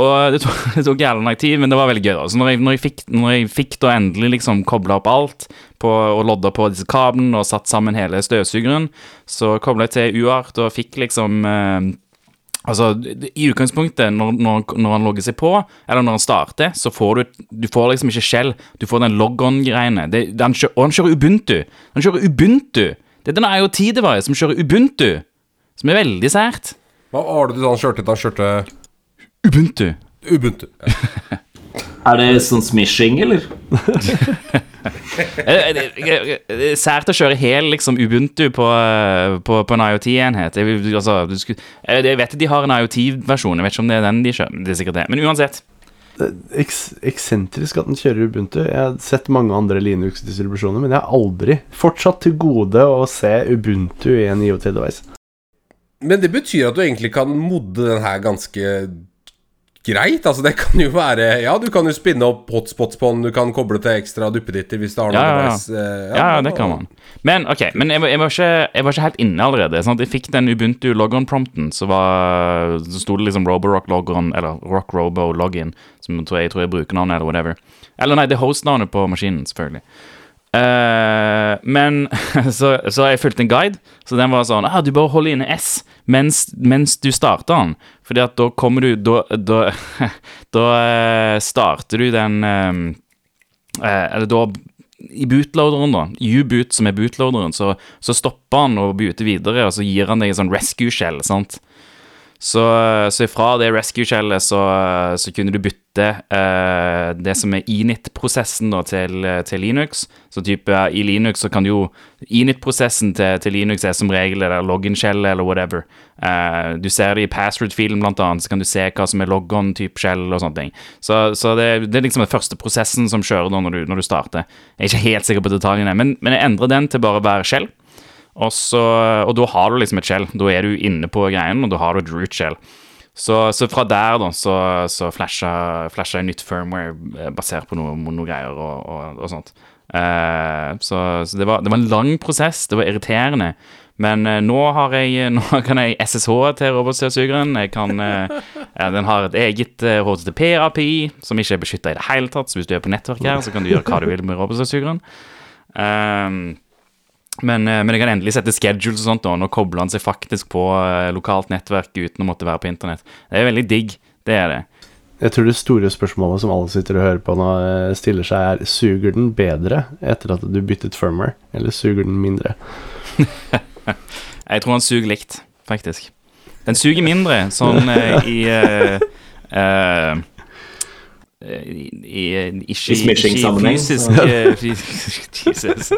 Og det tok, det tok jævlig lang tid, men det var veldig gøy. da Så når jeg, når jeg, fikk, når jeg fikk da endelig liksom kobla opp alt på, og lodda på disse kablene og satt sammen hele støvsugeren, så kobla jeg til UART og fikk liksom eh, Altså, I utgangspunktet, når, når, når han logger seg på, eller når han starter, så får du Du får liksom ikke skjell. Du får den log-on-greiene. Og han kjører Ubuntu. Han kjører Ubuntu. Det er den IoT-device som kjører Ubuntu. Som er veldig sært. Hva var det du sa han kjørte? Han kjørte Ubuntu. Ubuntu. Er det sånn smishing, eller? Eh, er sært å kjøre hel liksom, Ubuntu på, eh, på, på en IoT-enhet. Jeg, altså, du skulle- eh, jeg vet at de har en IoT-versjon. Jeg vet ikke om det er den de kjører. Det er sikkert det. Men uansett. Eks eksentrisk at den kjører Ubuntu. Jeg har sett mange andre Linux-distribusjoner, men jeg har aldri fortsatt til gode å se Ubuntu i en IoT-device. Men det betyr at du egentlig kan modde den her ganske greit. Altså det kan jo være Ja, du kan jo spinne opp hotspots på den, du kan koble til ekstra duppeditter hvis du har noe Ja, ja, ja. eh, Ja, ja, det kan man. Men ok, men jeg, var- jeg, var, ikke, jeg var ikke helt inne allerede. Sånn at Jeg fikk den Ubuntu logon-prompten, så, var- så sto det liksom Roborock logon, eller Rock Robo login, som jeg tror jeg, tror jeg bruker navnet, eller whatever. Eller nei, det er host-navnet på maskinen, selvfølgelig. Eh, men så, så jeg fulgt en guide, så den var sånn ah, Du bare holder inne S mens, mens du starter den. Fordi at da kommer du Da, da, da eh, starter du den eh, Eller da i bootloaderen, da, U-boot, som er bootloaderen, så, så stopper han og booter videre, og så gir han deg en sånn rescue-shell, sant. Så, så fra det rescue-skjellet så, så kunne du bytte eh, det som er init-prosessen til, til Linux. Så type eh, i Linux så kan du jo Init-prosessen til, til Linux er som regel eller login-skjellet eller whatever. Eh, du ser det i password-filen blant annet, så kan du se hva som er logon-type skjell og sånne ting. Så, så det, det er liksom den første prosessen som kjører da når du, når du starter. Jeg er ikke helt sikker på detaljene, men, men jeg endrer den til bare å være shell. Og, så, og da har du liksom et shell. Da er du inne på greien, og da har du et root shell. Så, så fra der da, så, så flasha, flasha nytt firmware eh, basert på noe, noe greier og, og, og sånt. Uh, så så det, var, det var en lang prosess, det var irriterende. Men uh, nå har jeg Nå kan jeg SSH til robotstøvsugeren. Jeg kan ja, Den har et eget HTTP-API som ikke er beskytta i det hele tatt. Så hvis du er på nettverk her, så kan du gjøre hva du vil med robotstøvsugeren. Um, men, eh, men jeg kan endelig sette schedules og sånt, da, nå kobler han seg faktisk på eh, lokalt nettverk uten å måtte være på internett. Det er veldig digg. Det er det. Jeg tror det store spørsmålet som alle sitter og hører på nå, eh, stiller seg, er suger den bedre etter at du byttet firmware, eller suger den mindre? Jeg tror han suger likt, faktisk. Den suger mindre, sånn i uh, eh, i, i, ikke, I smishing-sammenheng, fysisk eh, Jesus.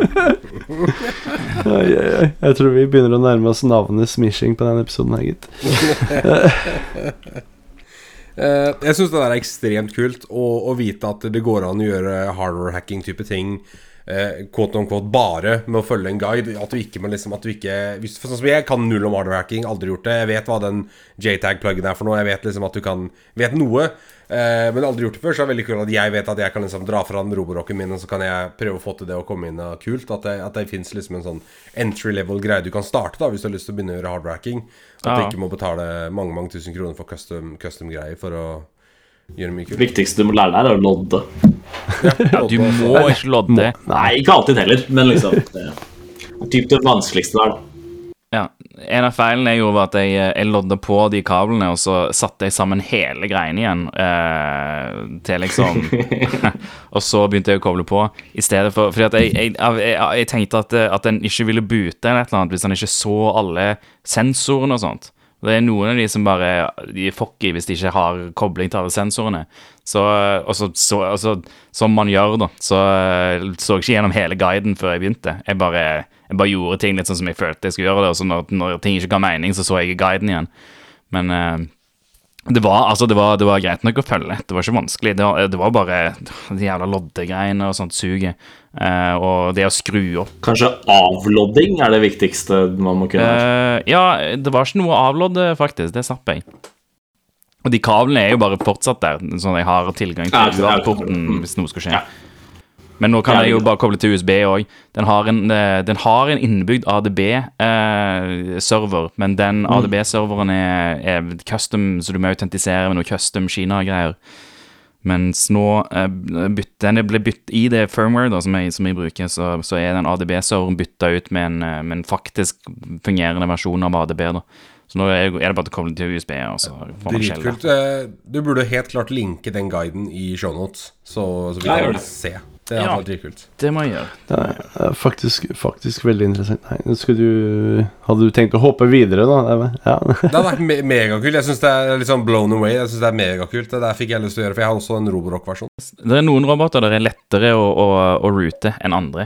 Jeg tror vi begynner å nærme oss navnet smishing på denne episoden her, gitt. Eh, jeg syns det der er ekstremt kult å, å vite at det går an å gjøre hardware-hacking-type ting. Uh, quote on quote bare med å følge en guide. At du ikke må liksom At du ikke hvis, for Sånn som jeg kan null om hardware-hacking, aldri gjort det. Jeg vet hva den JTAG-pluggen er for noe. Jeg vet liksom at du kan Vet noe. eh, men aldri gjort det før, så er det veldig kult at jeg vet at jeg kan liksom dra fra den roborocken min, og så kan jeg prøve å få til det å komme inn og kult. At det, at det fins liksom en sånn entry level-greie du kan starte da hvis du har lyst til å begynne å gjøre hardware-hacking. At du ikke må betale mange mange tusen kroner for custom, custom for å gjøre mye Det kult. viktigste du må lære deg, er å lodde. Du må ikke lodde. Nei, ikke alltid heller, men liksom Det er typ det vanskeligste der. Ja, En av feilene jeg gjorde, var at jeg, jeg lodde på de kablene, og så satte jeg sammen hele greiene igjen eh, til liksom Og så begynte jeg å koble på, i stedet for Fordi at jeg, jeg, jeg, jeg tenkte at, at den ikke ville bute eller et eller annet hvis den ikke så alle sensorene og sånt. Det er noen av de som bare De er fucky hvis de ikke har kobling til alle sensorene. Så, og så, så, og så, som man gjør, da, så så jeg ikke gjennom hele guiden før jeg begynte. Jeg bare, jeg bare gjorde ting litt sånn som jeg følte jeg skulle gjøre det, og så når, når ting ikke ga mening, så så jeg i guiden igjen. Men eh, det var, altså, det var, det var greit nok å følge. Det var ikke vanskelig. Det var, det var bare de jævla loddegreiene og sånt suget. Eh, og det å skru opp Kanskje avlodding er det viktigste man må kunne. Eh, ja, det var ikke noe å avlodde, faktisk. Det slapp jeg. Og de kablene er jo bare fortsatt der, sånn at jeg har tilgang til ja, UART-porten mm. hvis noe skal skje. Ja. Men nå kan jeg jo bare koble til USB òg. Den, har en, eh, den har en innebygd ADB-server, men den Mm. ADB-serveren er, er custom, så du må autentisere med noe custom Kina-greier. Mens nå eh, den ble bytt i det firmware da, som, jeg, som jeg bruker, så, så er den ADB-serveren bytta ut med en, eh, med en faktisk fungerende versjon av ADB. da. Så nå er, det bare å koble til USB. og så får man skjelle. Dritkult. Eh, Du burde helt klart linke den guiden i shownotes, så, så vi kan det. se. Det hadde Ja. vært dritkult. Det må jeg gjøre. Det er faktisk, faktisk veldig interessant. Nei, du Hadde du tenkt å hoppe videre, da? Ja. Det hadde vært me megakult. Jeg syns det er litt sånn blown away. Jeg synes det er megakult. Det der fikk jeg lyst til å gjøre, for jeg har også en Roborock-versjon. Det er noen roboter der er lettere å, å, å rute enn andre.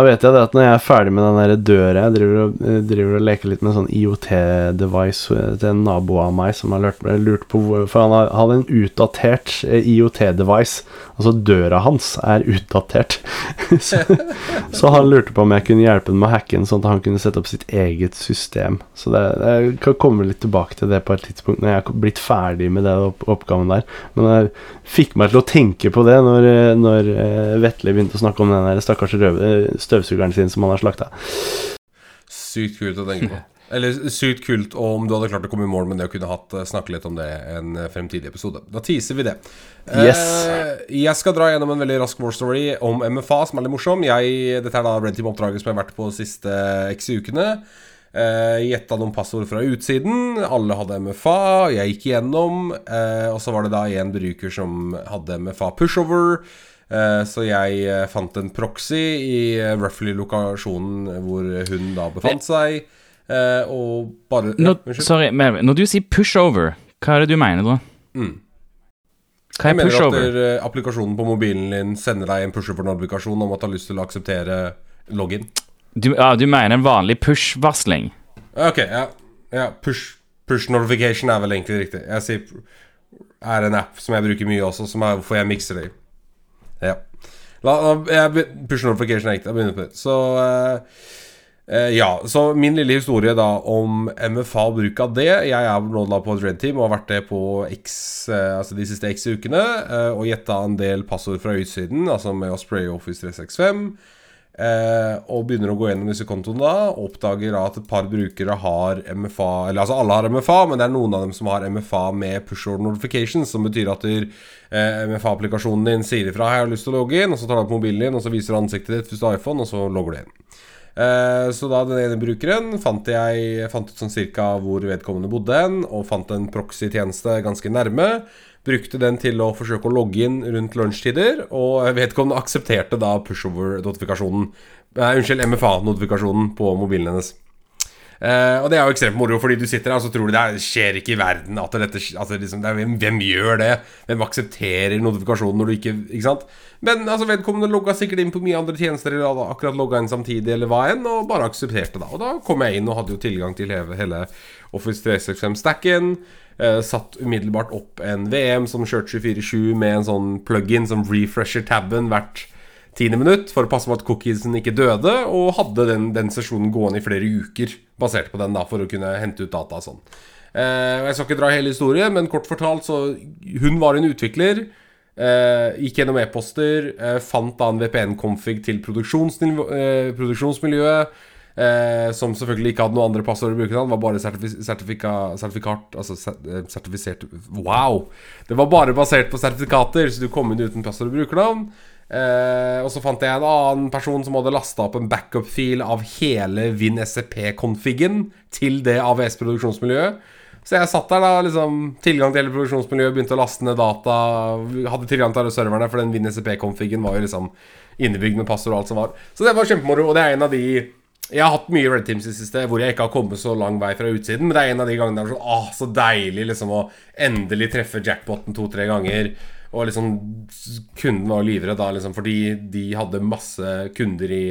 Da vet jeg det at når jeg er ferdig med den der døra Jeg driver og, driver og leker litt med en sånn IOT-device til en nabo av meg som har lurt, lurt på hvor For han hadde en utdatert eh, IOT-device. Altså døra hans er utdatert. så, så han lurte på om jeg kunne hjelpe ham med å hacke den, sånn at han kunne sette opp sitt eget system. Så det, jeg kan komme litt tilbake til det på et tidspunkt når jeg er blitt ferdig med den opp oppgaven der. Men jeg fikk meg til å tenke på det når, eh, når eh, Vetle begynte å snakke om den der stakkars røv- eh, støvsugeren sin som han har slakta. Sykt kult å tenke på. Eller sykt kult om du hadde klart å komme i mål med det og kunne hatt, eh, snakke litt om det en eh, fremtidig episode. Da teaser vi det. Yes. Eh, jeg skal dra gjennom en veldig rask war story om MFA, som er litt morsom. Jeg, dette er da Red Team-oppdraget som jeg har vært på de siste x ukene. Gjetta noen passord fra utsiden. Alle hadde MFA. Jeg gikk igjennom. eh, og så var det da en bruker som hadde MFA pushover. Eh, så jeg eh, fant en proxy i uh, roughly lokasjonen hvor hun da befant seg. eh, og bare ja, Unnskyld. sorry, Melvin. Når du sier pushover, hva er det du mener da? Mm. Hva Jeg er mener at pushover? der, eh, applikasjonen på mobilen din sender deg en pushover-notifikasjon om at du har lyst til å akseptere login. Du, ja, du mener en vanlig push-varsling? Ok, ja. ja push, push notification er vel egentlig riktig. Jeg sier er en app som jeg bruker mye også, som er hvorfor jeg mikser det i. Ja. La, jeg, push notification er riktig. Jeg begynner på det. Så eh, eh, ja, så min lille historie da om MFA og bruk av det. Jeg er nå da på et Red Team og har vært det på X, eh, altså de siste X ukene. eh, og gjetta en del passord fra utsiden, altså med å spraye Office 365. Eh, og begynner å gå gjennom disse kontoene da og oppdager at et par brukere har MFA Eller altså alle har MFA, men det er noen av dem som har MFA med push order notifications, som betyr at eh, MFA-applikasjonen din sier ifra at jeg har lyst til å logge inn', og så tar du opp mobilen din, og så viser du ansiktet ditt hvis du har iPhone, og så logger du inn. Eh, så da den ene brukeren fant jeg fant ut sånn cirka hvor vedkommende bodde hen, og fant en proxy-tjeneste ganske nærme. Brukte den til å forsøke å logge inn rundt lunsjtider, og vedkommende aksepterte da pushover-notifikasjonen Nei, Unnskyld, MFA-notifikasjonen på mobilen hennes. Eh, og det er jo ekstremt moro, fordi du sitter her og så tror du det er- skjer ikke i verden at dette altså liksom, det er, hvem, hvem gjør det? Hvem aksepterer notifikasjonen når du ikke Ikke sant? Men altså, vedkommende logga sikkert inn på mye andre tjenester, eller hadde akkurat logga inn samtidig, eller hva enn, og bare aksepterte det. Og da kom jeg inn og hadde jo tilgang til hele, hele Office 365-stacken. Uh, satt umiddelbart opp en VM som kjørte 24-7 med en sånn plug-in som refresher taben hvert tiende minutt for å passe på at cookiesen ikke døde, og hadde den, den sesjonen gående i flere uker basert på den, da, for å kunne hente ut data og sånn. Eh, jeg skal ikke dra hele historien, men kort fortalt, så hun var en utvikler. Eh, gikk gjennom e-poster, eh, fant da en VPN-config til eh, produksjonsmiljøet. Eh, som selvfølgelig ikke hadde noen andre passord å bruke. Den var bare sertifi sertifika sertifikat Altså eh, sertifisert Wow! Det var bare basert på sertifikater, så du kom inn uten passord og brukernavn. Eh, og så fant jeg en annen person som hadde lasta opp en backup-fil av hele Win SCP-konfigen til det AVS-produksjonsmiljøet. Så jeg satt der, da, liksom tilgang til hele produksjonsmiljøet, begynte å laste ned data. Hadde tilgang til alle serverne, for den Win SCP-konfigen var jo liksom innebygd med passord og alt som var. Så det var kjempemoro, og det er en av de jeg har hatt mye Red Teams i siste hvor jeg ikke har kommet så lang vei fra utsiden, men det er en av de gangene der er sånn Åh, så deilig liksom å endelig treffe jackpoten to-tre ganger. Og liksom Kunden var livredd da, liksom, fordi de hadde masse kunder i,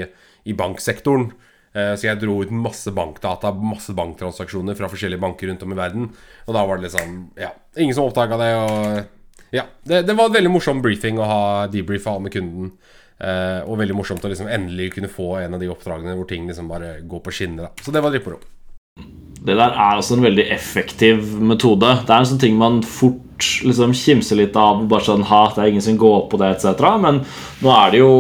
i banksektoren. Eh, Så jeg dro ut masse bankdata, masse banktransaksjoner fra forskjellige banker rundt om i verden. Og da var det liksom Ja, ingen som oppdaga det. Og ja, det, det var en veldig morsom briefing å ha debrief med kunden. Eh, og veldig morsomt å liksom endelig kunne få en av de oppdragene hvor ting liksom bare går på skinner. Da. Så det var dritmoro. Det der er også en veldig effektiv metode. Det er en sånn ting man fort liksom kimse litt av. Bare sånn, ha, det er ingen som går på det, etc. Men nå er det jo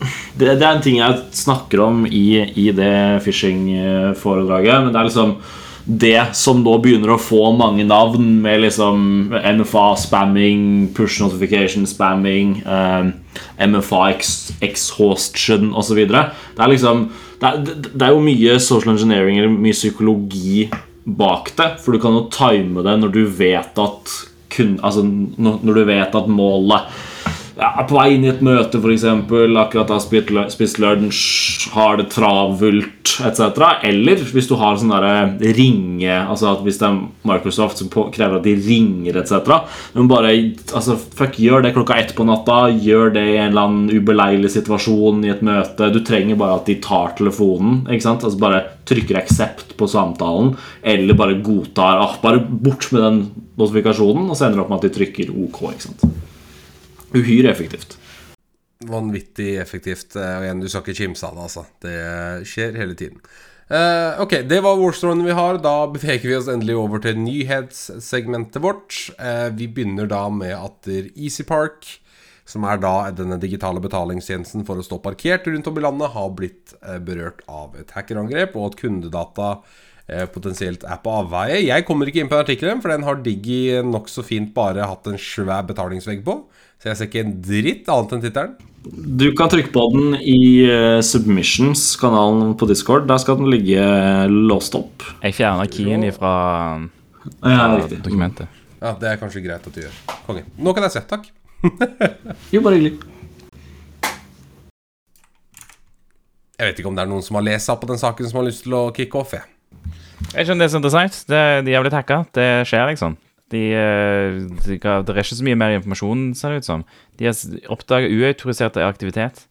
det, det er en ting jeg snakker om i, i det phishing-foredraget. Men det er liksom det som nå begynner å få mange navn, med liksom MFA-spamming, push notification spamming, eh, MFA-exhaustion osv. Det er liksom det er, det er jo mye social engineering eller mye psykologi bak det. For du kan jo time det når du vet at kun, altså, når du vet at målet ja, på vei inn i et møte, f.eks. Akkurat har spist lu- spist lunsj, har det travelt etc. Eller hvis du har sånn derre ringe Altså at hvis det er Microsoft som krever at de ringer etc. Men bare altså, fuck, gjør det klokka ett på natta. Gjør det i en eller annen ubeleilig situasjon i et møte. Du trenger bare at de tar telefonen. Ikke sant? Altså Bare trykker accept på samtalen, eller bare godtar ah, Bare bort med den notifikasjonen, og så ender det opp med at de trykker OK. ikke sant? Uhyre effektivt. Vanvittig effektivt. eh, Og igjen, du skal ikke kimse av det, altså. Det skjer hele tiden. Uh, ok, det var Warstrongen vi har. Da beveger vi oss endelig over til nyhetssegmentet vårt. Uh, vi begynner da med at EasyPark, som er da denne digitale betalingstjenesten for å stå parkert rundt om i landet, har blitt uh, berørt av et hackerangrep, og at kundedata eh, potensielt er på avveie. Jeg kommer ikke inn på artikkelen, for den har Diggi nokså fint bare hatt en svær betalingsvegg på. Så jeg ser ikke en dritt annet enn tittelen. Du kan trykke på den i eh, Submissions-kanalen på Discord. Der skal den ligge eh, låst opp. Jeg fjerna keyen fra Ja, riktig. dokumentet. Ja, det er kanskje greit at du gjør. Konge. Nå kan jeg se. Takk. Jo, bare hyggelig. Jeg vet ikke om det er noen som har lest seg opp på den saken som har lyst til å kicke off. Jeg. Jeg skjønner det er så interessant. Det, de har blitt hacka. Det skjer, liksom. De, eh, de, det er ikke så mye mer informasjon, ser det ut som. De har oppdaga uautorisert aktivitet.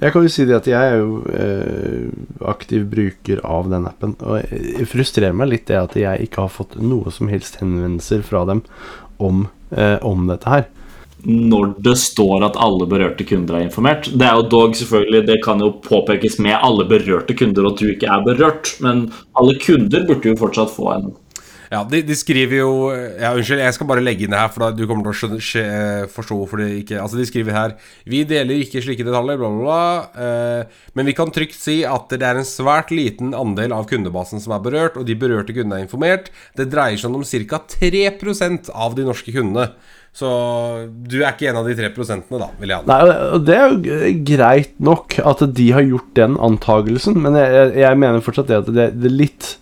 Jeg kan jo si det at jeg er jo eh, aktiv bruker av den appen. Og det frustrerer meg litt det at jeg ikke har fått noe som helst henvendelser fra dem om, eh, om dette her. Når det står at alle berørte kunder er informert. Det er jo dog selvfølgelig, det kan jo påpekes med alle berørte kunder at du ikke er berørt, men alle kunder burde jo fortsatt få en Ja, de, de skriver jo Ja, unnskyld, jeg skal bare legge inn det her, for da du kommer til å skjønne, skje, forstå hvorfor det ikke Altså, de skriver her Vi deler ikke slike detaljer, bla, bla, bla. Eh, men vi kan trygt si at det er en svært liten andel av kundebasen som er berørt, og de berørte kundene er informert. Det dreier seg om ca. 3% av de norske kundene. Så du er ikke en av de 3 da, vil jeg anta. Nei, og- det er jo greit nok at de har gjort den antagelsen, men jeg, jeg, mener fortsatt det at det, det litt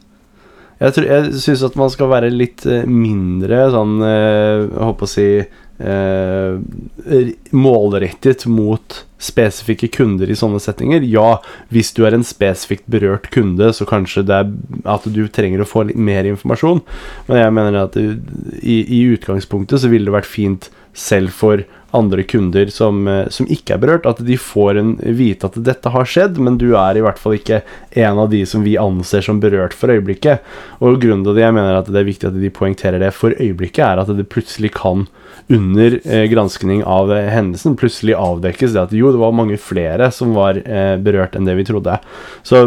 Jeg, tror- jeg syns at man skal være litt eh, mindre sånn Jeg holdt på å si eh, målrettet mot spesifikke kunder i sånne settinger. Ja, hvis du er en spesifikt berørt kunde, så kanskje det er at du trenger å få litt mer informasjon. Men jeg mener at det, i, i utgangspunktet så ville det vært fint selv for andre kunder som, eh, som ikke er berørt, at de får en, vite at dette har skjedd, men du er i hvert fall ikke en av de som vi anser som berørt for øyeblikket. Og grunnen til det jeg mener at det er viktig at de poengterer det for øyeblikket, er at det plutselig kan under eh, granskning av eh, hendelsen plutselig avdekkes det at jo, det var mange flere som var eh, berørt enn det vi trodde. Så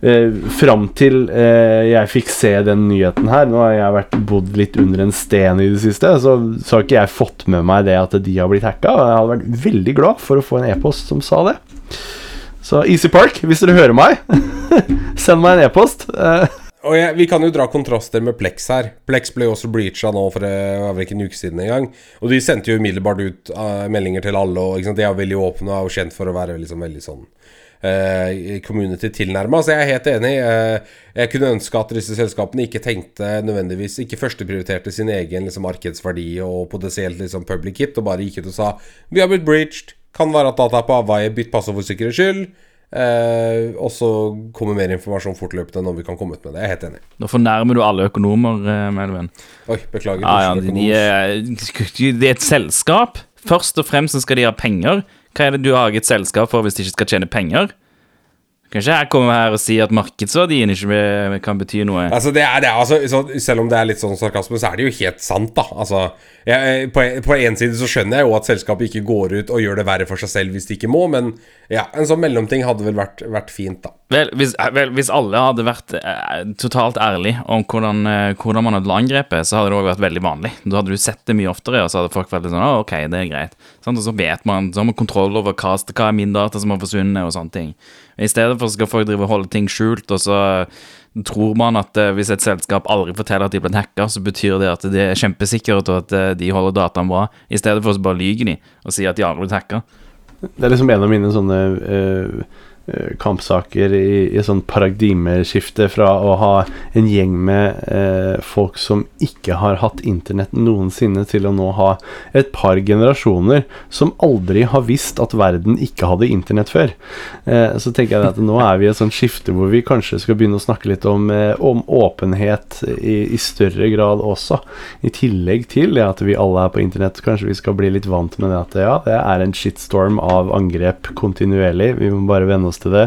eh, fram til eh, jeg fikk se den nyheten her Nå har jeg vært bodd litt under en sten i det siste, så, så har ikke jeg fått med meg det at de har blitt hacka. Og jeg hadde vært veldig glad for å få en e-post som sa det. Så Easy Park, hvis dere hører meg, send meg en e-post. Eh, Og jeg, Vi kan jo dra kontraster med Plex her. Plex ble jo også breacha nå for eh, var ikke en uke siden engang. Og de sendte jo umiddelbart ut uh, meldinger til alle. Og? De er veldig åpne og kjent for å være liksom veldig sånn community tilnærma. Så jeg er helt enig. Eh, jeg kunne ønske at disse selskapene ikke tenkte nødvendigvis Ikke førsteprioriterte sin egen liksom, markedsverdi og potensielt liksom, public hit, og bare gikk ut og sa Vi har blitt breached. Kan være at data er på avveie. Bytt passord for sikkerhets skyld. Eh, og så kommer mer informasjon fortløpende når vi kan komme ut med det. Jeg er helt enig. Nå fornærmer du alle økonomer, eh, Melvin. Oi, beklager. Ja, ja, de, er, det er et selskap. Først og fremst skal de ha penger. Hva er det du har et selskap for hvis de ikke skal tjene penger? Kanskje jeg kommer her og sier at markedsverdien ikke kan bety noe. Altså, det er, det er, altså, selv om det er litt sånn sarkasme, så er det jo helt sant, da. Altså, jeg, på, på en side så skjønner jeg jo at selskapet ikke går ut og gjør det verre for seg selv hvis de ikke må, men ja, en sånn mellomting hadde vel vært, vært fint, da. Vel, hvis, vel, hvis alle hadde vært eh, totalt ærlig om hvordan, eh, hvordan man hadde angrepet, så hadde det også vært veldig vanlig. Da hadde du sett det mye oftere, og så hadde folk vært litt sånn Å, ok, det er greit. Sånn, og så vet man, så har man kontroll over hva, hva er min data som har forsvunnet, og sånne ting. I stedet for skal folk drive og holde ting skjult, og så tror man at uh, hvis et selskap aldri forteller at de blitt hacka, så betyr det at de er kjempesikre og at uh, de holder dataen bra. I stedet for så bare lyger de og sier at de aldri blitt hacka. Det er liksom en av mine sånne eh, kampsaker i, i sånn paradigmeskifte fra å ha en gjeng med eh, folk som ikke har hatt internett noensinne, til å nå ha et par generasjoner som aldri har visst at verden ikke hadde internett før. Eh, så tenker jeg at nå er vi i et sånt skifte hvor vi kanskje skal begynne å snakke litt om, eh, om åpenhet i, i større grad også. I tillegg til ja, at vi alle er på internett. Kanskje vi skal bli litt vant med det at ja, det er en shitstorm av angrep kontinuerlig. Vi må bare venne oss til det.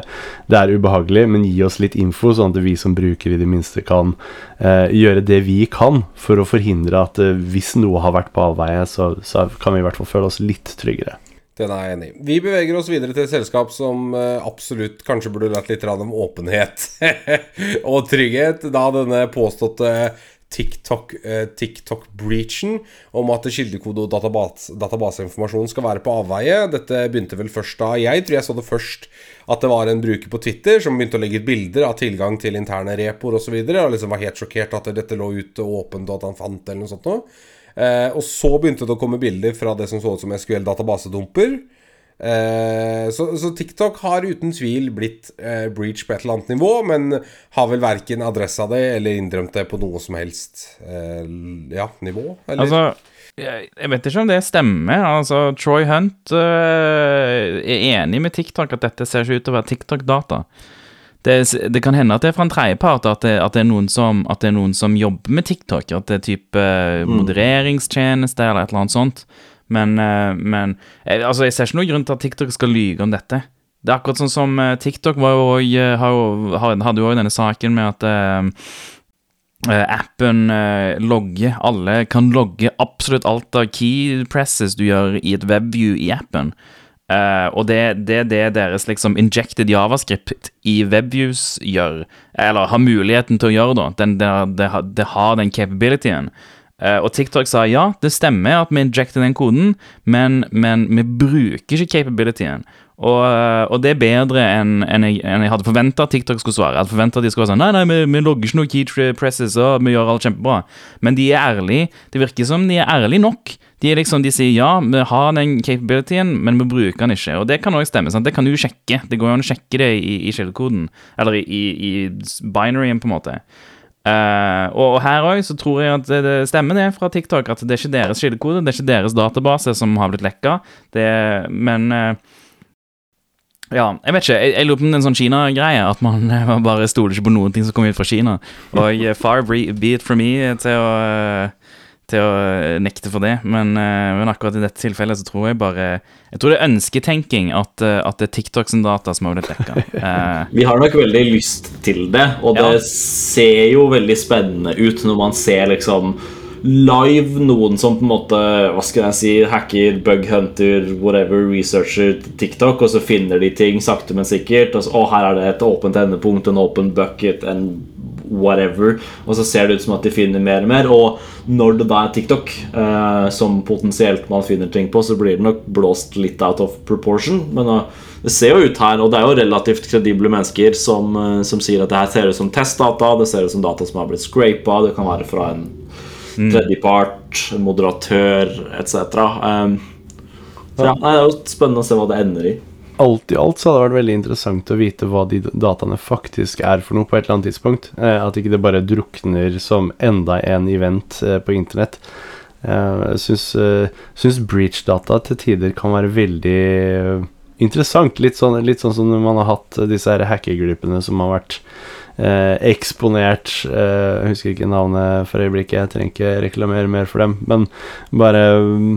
Det er ubehagelig, men gi oss litt info, sånn at vi som bruker i det minste kan eh, gjøre det vi kan for å forhindre at eh, hvis noe har vært på avveie, så, så kan vi i hvert fall føle oss litt tryggere. Den er jeg enig i. Vi beveger oss videre til et selskap som eh, absolutt kanskje burde lært litt om åpenhet og trygghet, da denne påståtte TikTok, eh, TikTok-breachen om at kildekode og database, databaseinformasjon skal være på avveie. Dette begynte vel først da Jeg tror jeg så det først at det var en bruker på Twitter som begynte å legge ut bilder av tilgang til interne repoer osv. Og, så videre, og liksom var helt sjokkert at dette lå ute åpent, og at han fant det eller noe sånt noe. Eh, og så begynte det å komme bilder fra det som så ut som SQL-databasedumper. Eh, så, så, TikTok har uten tvil blitt eh, breach på et eller annet nivå, men har vel verken adressa det eller innrømt det på noe som helst eh, ja, nivå? Eller? Altså, jeg, vet ikke om det stemmer. Altså, Troy Hunt øh, er enig med TikTok at dette ser ikke ut til å være TikTok-data. Det, det, kan hende at det er fra en tredjepart, at, det, at, det er noen som, at det er noen som jobber med TikTok. At det er type øh, modereringstjeneste eller et eller annet sånt. Men, øh, men jeg, altså, jeg ser ikke noen grunn til at TikTok skal lyge om dette. Det er akkurat sånn som øh, TikTok var jo, har, hadde jo òg denne saken med at Uh, appen uh, logger Alle kan logge absolutt alt av key presses du gjør i et webview i appen. Uh, og det er det, det deres liksom injected javascript i webviews gjør, eller har muligheten til å gjøre, da. Den, det, det, har den capabilityen. Og TikTok sa ja, det stemmer at vi injecter den koden, men, men vi bruker ikke capabilityen. Og, og, det er bedre enn en jeg, en jeg, hadde forventa TikTok skulle svare. Jeg hadde at de skulle være sånn Nei, nei, vi, vi logger ikke noe key presses, og vi gjør alt kjempebra. Men de er ærlige. Det virker som de er ærlige nok. De er liksom, de sier ja, vi har den capabilityen, men vi bruker den ikke. Og det kan òg stemme. sant? Det kan du sjekke. Det går jo an å sjekke det i, i kildekoden. Eller i, i, i binaryen, på en måte. Uh, og her òg så tror jeg at det, det stemmer det fra TikTok, at det er ikke deres kildekode, det er ikke deres database som har blitt lekka. Det, men uh, ja, jeg vet ikke. Jeg, jeg lurer på om det er en sånn Kina-greie. At man, man, bare stoler ikke på noen ting som kommer ut fra Kina. Og far be it from me til å, til å nekte for det. Men, men, akkurat i dette tilfellet så tror jeg bare Jeg tror det er ønsketenking at, at det er TikTok som data som har blitt dekka. Vi har nok veldig lyst til det, og det ja. ser jo veldig spennende ut når man ser liksom live noen som på en måte Hva skal jeg si hacker, bughunter, whatever, researcher TikTok, og så finner de ting sakte, men sikkert. Og så, å, her er det et åpent endepunkt, en åpen bucket, en whatever. Og så ser det ut som at de finner mer og mer. Og når det da er TikTok eh, som potensielt man finner ting på, så blir det nok blåst litt out of proportion. Men uh, det ser jo ut her, og det er jo relativt kredible mennesker som, uh, som sier at det her ser ut som testdata, det ser ut som data som har blitt scrapa, det kan være fra en mm. tredjepart, moderatør etc. Um, så ja, Det er jo spennende å se hva det ender i. Alt i alt så hadde det vært veldig interessant å vite hva de dataene faktisk er for noe på et eller annet tidspunkt. Eh, at ikke det bare drukner som enda en event eh, på internett. Eh, jeg eh, syns breach-data til tider kan være veldig interessant. Litt sånn, litt sånn som når man har hatt disse her hackergruppene som har vært eh, eksponert eh, Jeg husker ikke navnet for øyeblikket, jeg trenger ikke reklamere mer for dem, men bare um,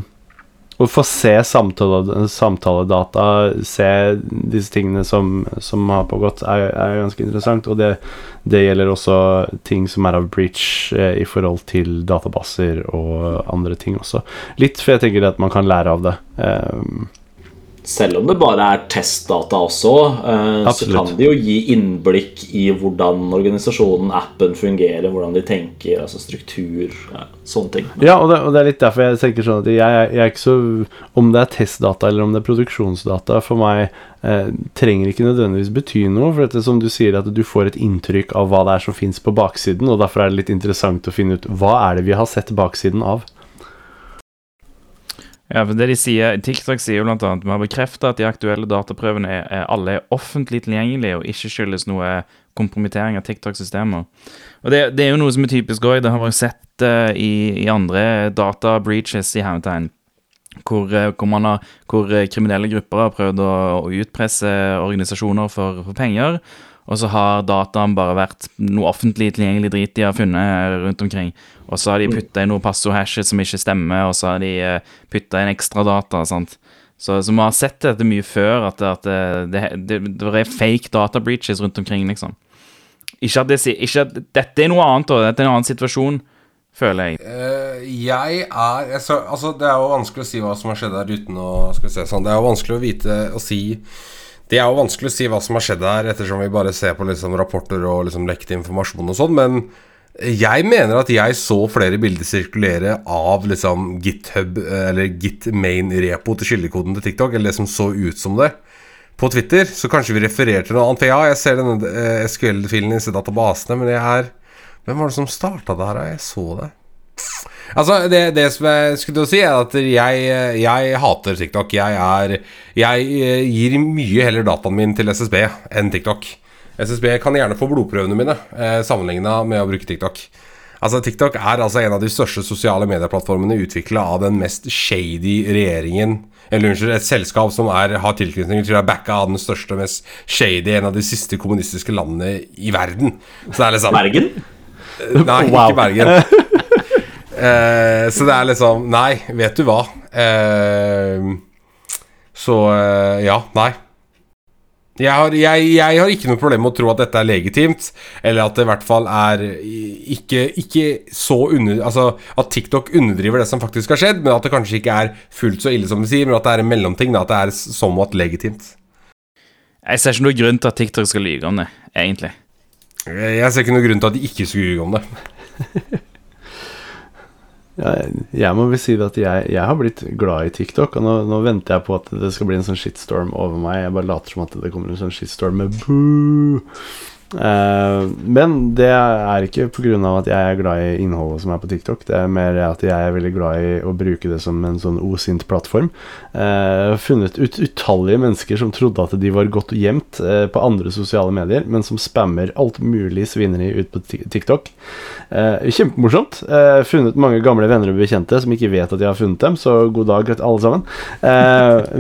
å få se samtale, samtaledata, se disse tingene som, som har pågått, er, er, ganske interessant. Og det, det, gjelder også ting som er av breach eh, i forhold til databaser og andre ting også. Litt, for jeg tenker at man kan lære av det. Um, selv om det bare er testdata også, eh, så kan det jo gi innblikk i hvordan organisasjonen, appen, fungerer, hvordan de tenker, altså struktur, sånne ting. Ja, og det, og det, er litt derfor jeg tenker sånn at jeg, jeg, er ikke så Om det er testdata eller om det er produksjonsdata, for meg eh, trenger ikke nødvendigvis bety noe. For dette som du sier, at du får et inntrykk av hva det er som fins på baksiden, og derfor er det litt interessant å finne ut hva er det vi har sett baksiden av. Ja, for det de sier, TikTok sier jo annet Vi har bekreftet at de aktuelle dataprøvene er, er alle er offentlig tilgjengelige og ikke skyldes noe kompromittering av TikTok-systemer. Og det, det er jo noe som er typisk òg. Det har vært sett uh, i, i andre data breaches i hermetegn. Hvor, eh, hvor, har, hvor eh, kriminelle grupper har prøvd å, å utpresse organisasjoner for, for penger. Og så har dataen bare vært noe offentlig tilgjengelig drit de har funnet rundt omkring. Og så har de putta inn noe passordhashes som ikke stemmer, og så har de uh, putta inn ekstra data. sant? Så, så vi har sett dette mye før, at, at det, det, det, er fake data breaches rundt omkring, liksom. Ikke at, det, ikke at dette er noe annet, og Dette er en annen situasjon, føler jeg. Uh, jeg er så, Altså, det er jo vanskelig å si hva som har skjedd der uten å Skal vi se sånn Det er jo vanskelig å vite å si det er jo vanskelig å si hva som har skjedd her, ettersom vi bare ser på liksom rapporter og liksom lekte informasjon og sånn, men jeg mener at jeg så flere bilder sirkulere av liksom GitHub, eller Git main-repo til kildekoden til TikTok, eller det som så ut som det, på Twitter. Så kanskje vi refererer til noe annet. For ja, jeg ser denne eh, SQL-filen i disse databasene, men jeg er Hvem var det som starta det her? Jeg så det. Altså, det, det, som jeg skulle til å si, er at jeg, jeg hater TikTok. Jeg, er, jeg eh, gir mye heller dataen min til SSB enn TikTok. SSB kan gjerne få blodprøvene mine eh, sammenligna med å bruke TikTok. Altså, TikTok er altså en av de største sosiale medieplattformene utvikla av den mest shady regjeringen Eller unnskyld, et selskap som er, har tilknytning til å backa av den største, mest shady, en av de siste kommunistiske landene i verden. Så det er liksom Bergen? Nei, Wow. ikke Bergen. Eh, så det er liksom Nei, vet du hva. Eh, så eh, ja, nei. Jeg har, jeg, jeg har ikke noe problem med å tro at dette er legitimt, eller at det i hvert fall er ikke, ikke så under... Altså at TikTok underdriver det som faktisk har skjedd, men at det kanskje ikke er fullt så ille som de sier, men at det er en mellomting, da, at det er somewhat legitimt. Jeg ser ikke noen grunn til at TikTok skal lyge om det, egentlig. Jeg ser ikke noen grunn til at de ikke skulle lyve om det. Ja, jeg må vel si at jeg, jeg har blitt glad i TikTok, og nå, nå venter jeg på at det skal bli en sånn shitstorm over meg. Jeg bare later som at det kommer en sånn shitstorm med boo. Eh, men det er ikke pga. at jeg er glad i innholdet som er på TikTok. Det er mer at jeg er veldig glad i å bruke det som en sånn osint plattform. Eh, Jeg har funnet ut utallige mennesker som trodde at de var godt gjemt eh, på andre sosiale medier, men som spammer alt mulig svineri ut på TikTok. Kjempemorsomt. Eh, funnet mange gamle venner og bekjente som ikke vet at jeg har funnet dem, så god dag alle sammen.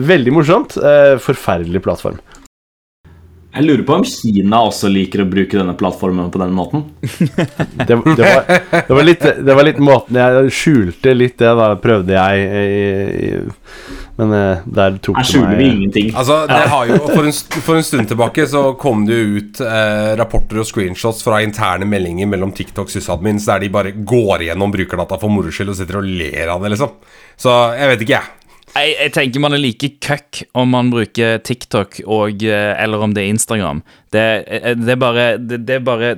Veldig morsomt. Forferdelig plattform. Jeg lurer på om Kina også liker å bruke denne plattformen på den måten. Det, det, var, det, var litt, det var litt måten jeg skjulte litt det, da prøvde jeg. I, i, men eh, der tok det skjuler vi ingenting. Altså, det har jo, for, en, for en stund tilbake så kom det jo ut eh, rapporter og screenshots fra interne meldinger mellom TikTok sysadmins der de bare går gjennom brukerdata for moro skyld og sitter og ler av det, liksom. Så jeg vet ikke, jeg. Jeg, jeg tenker man er like køkk om man bruker TikTok og, eh, eller om det er Instagram. Det, eh, det, er bare, det, det er bare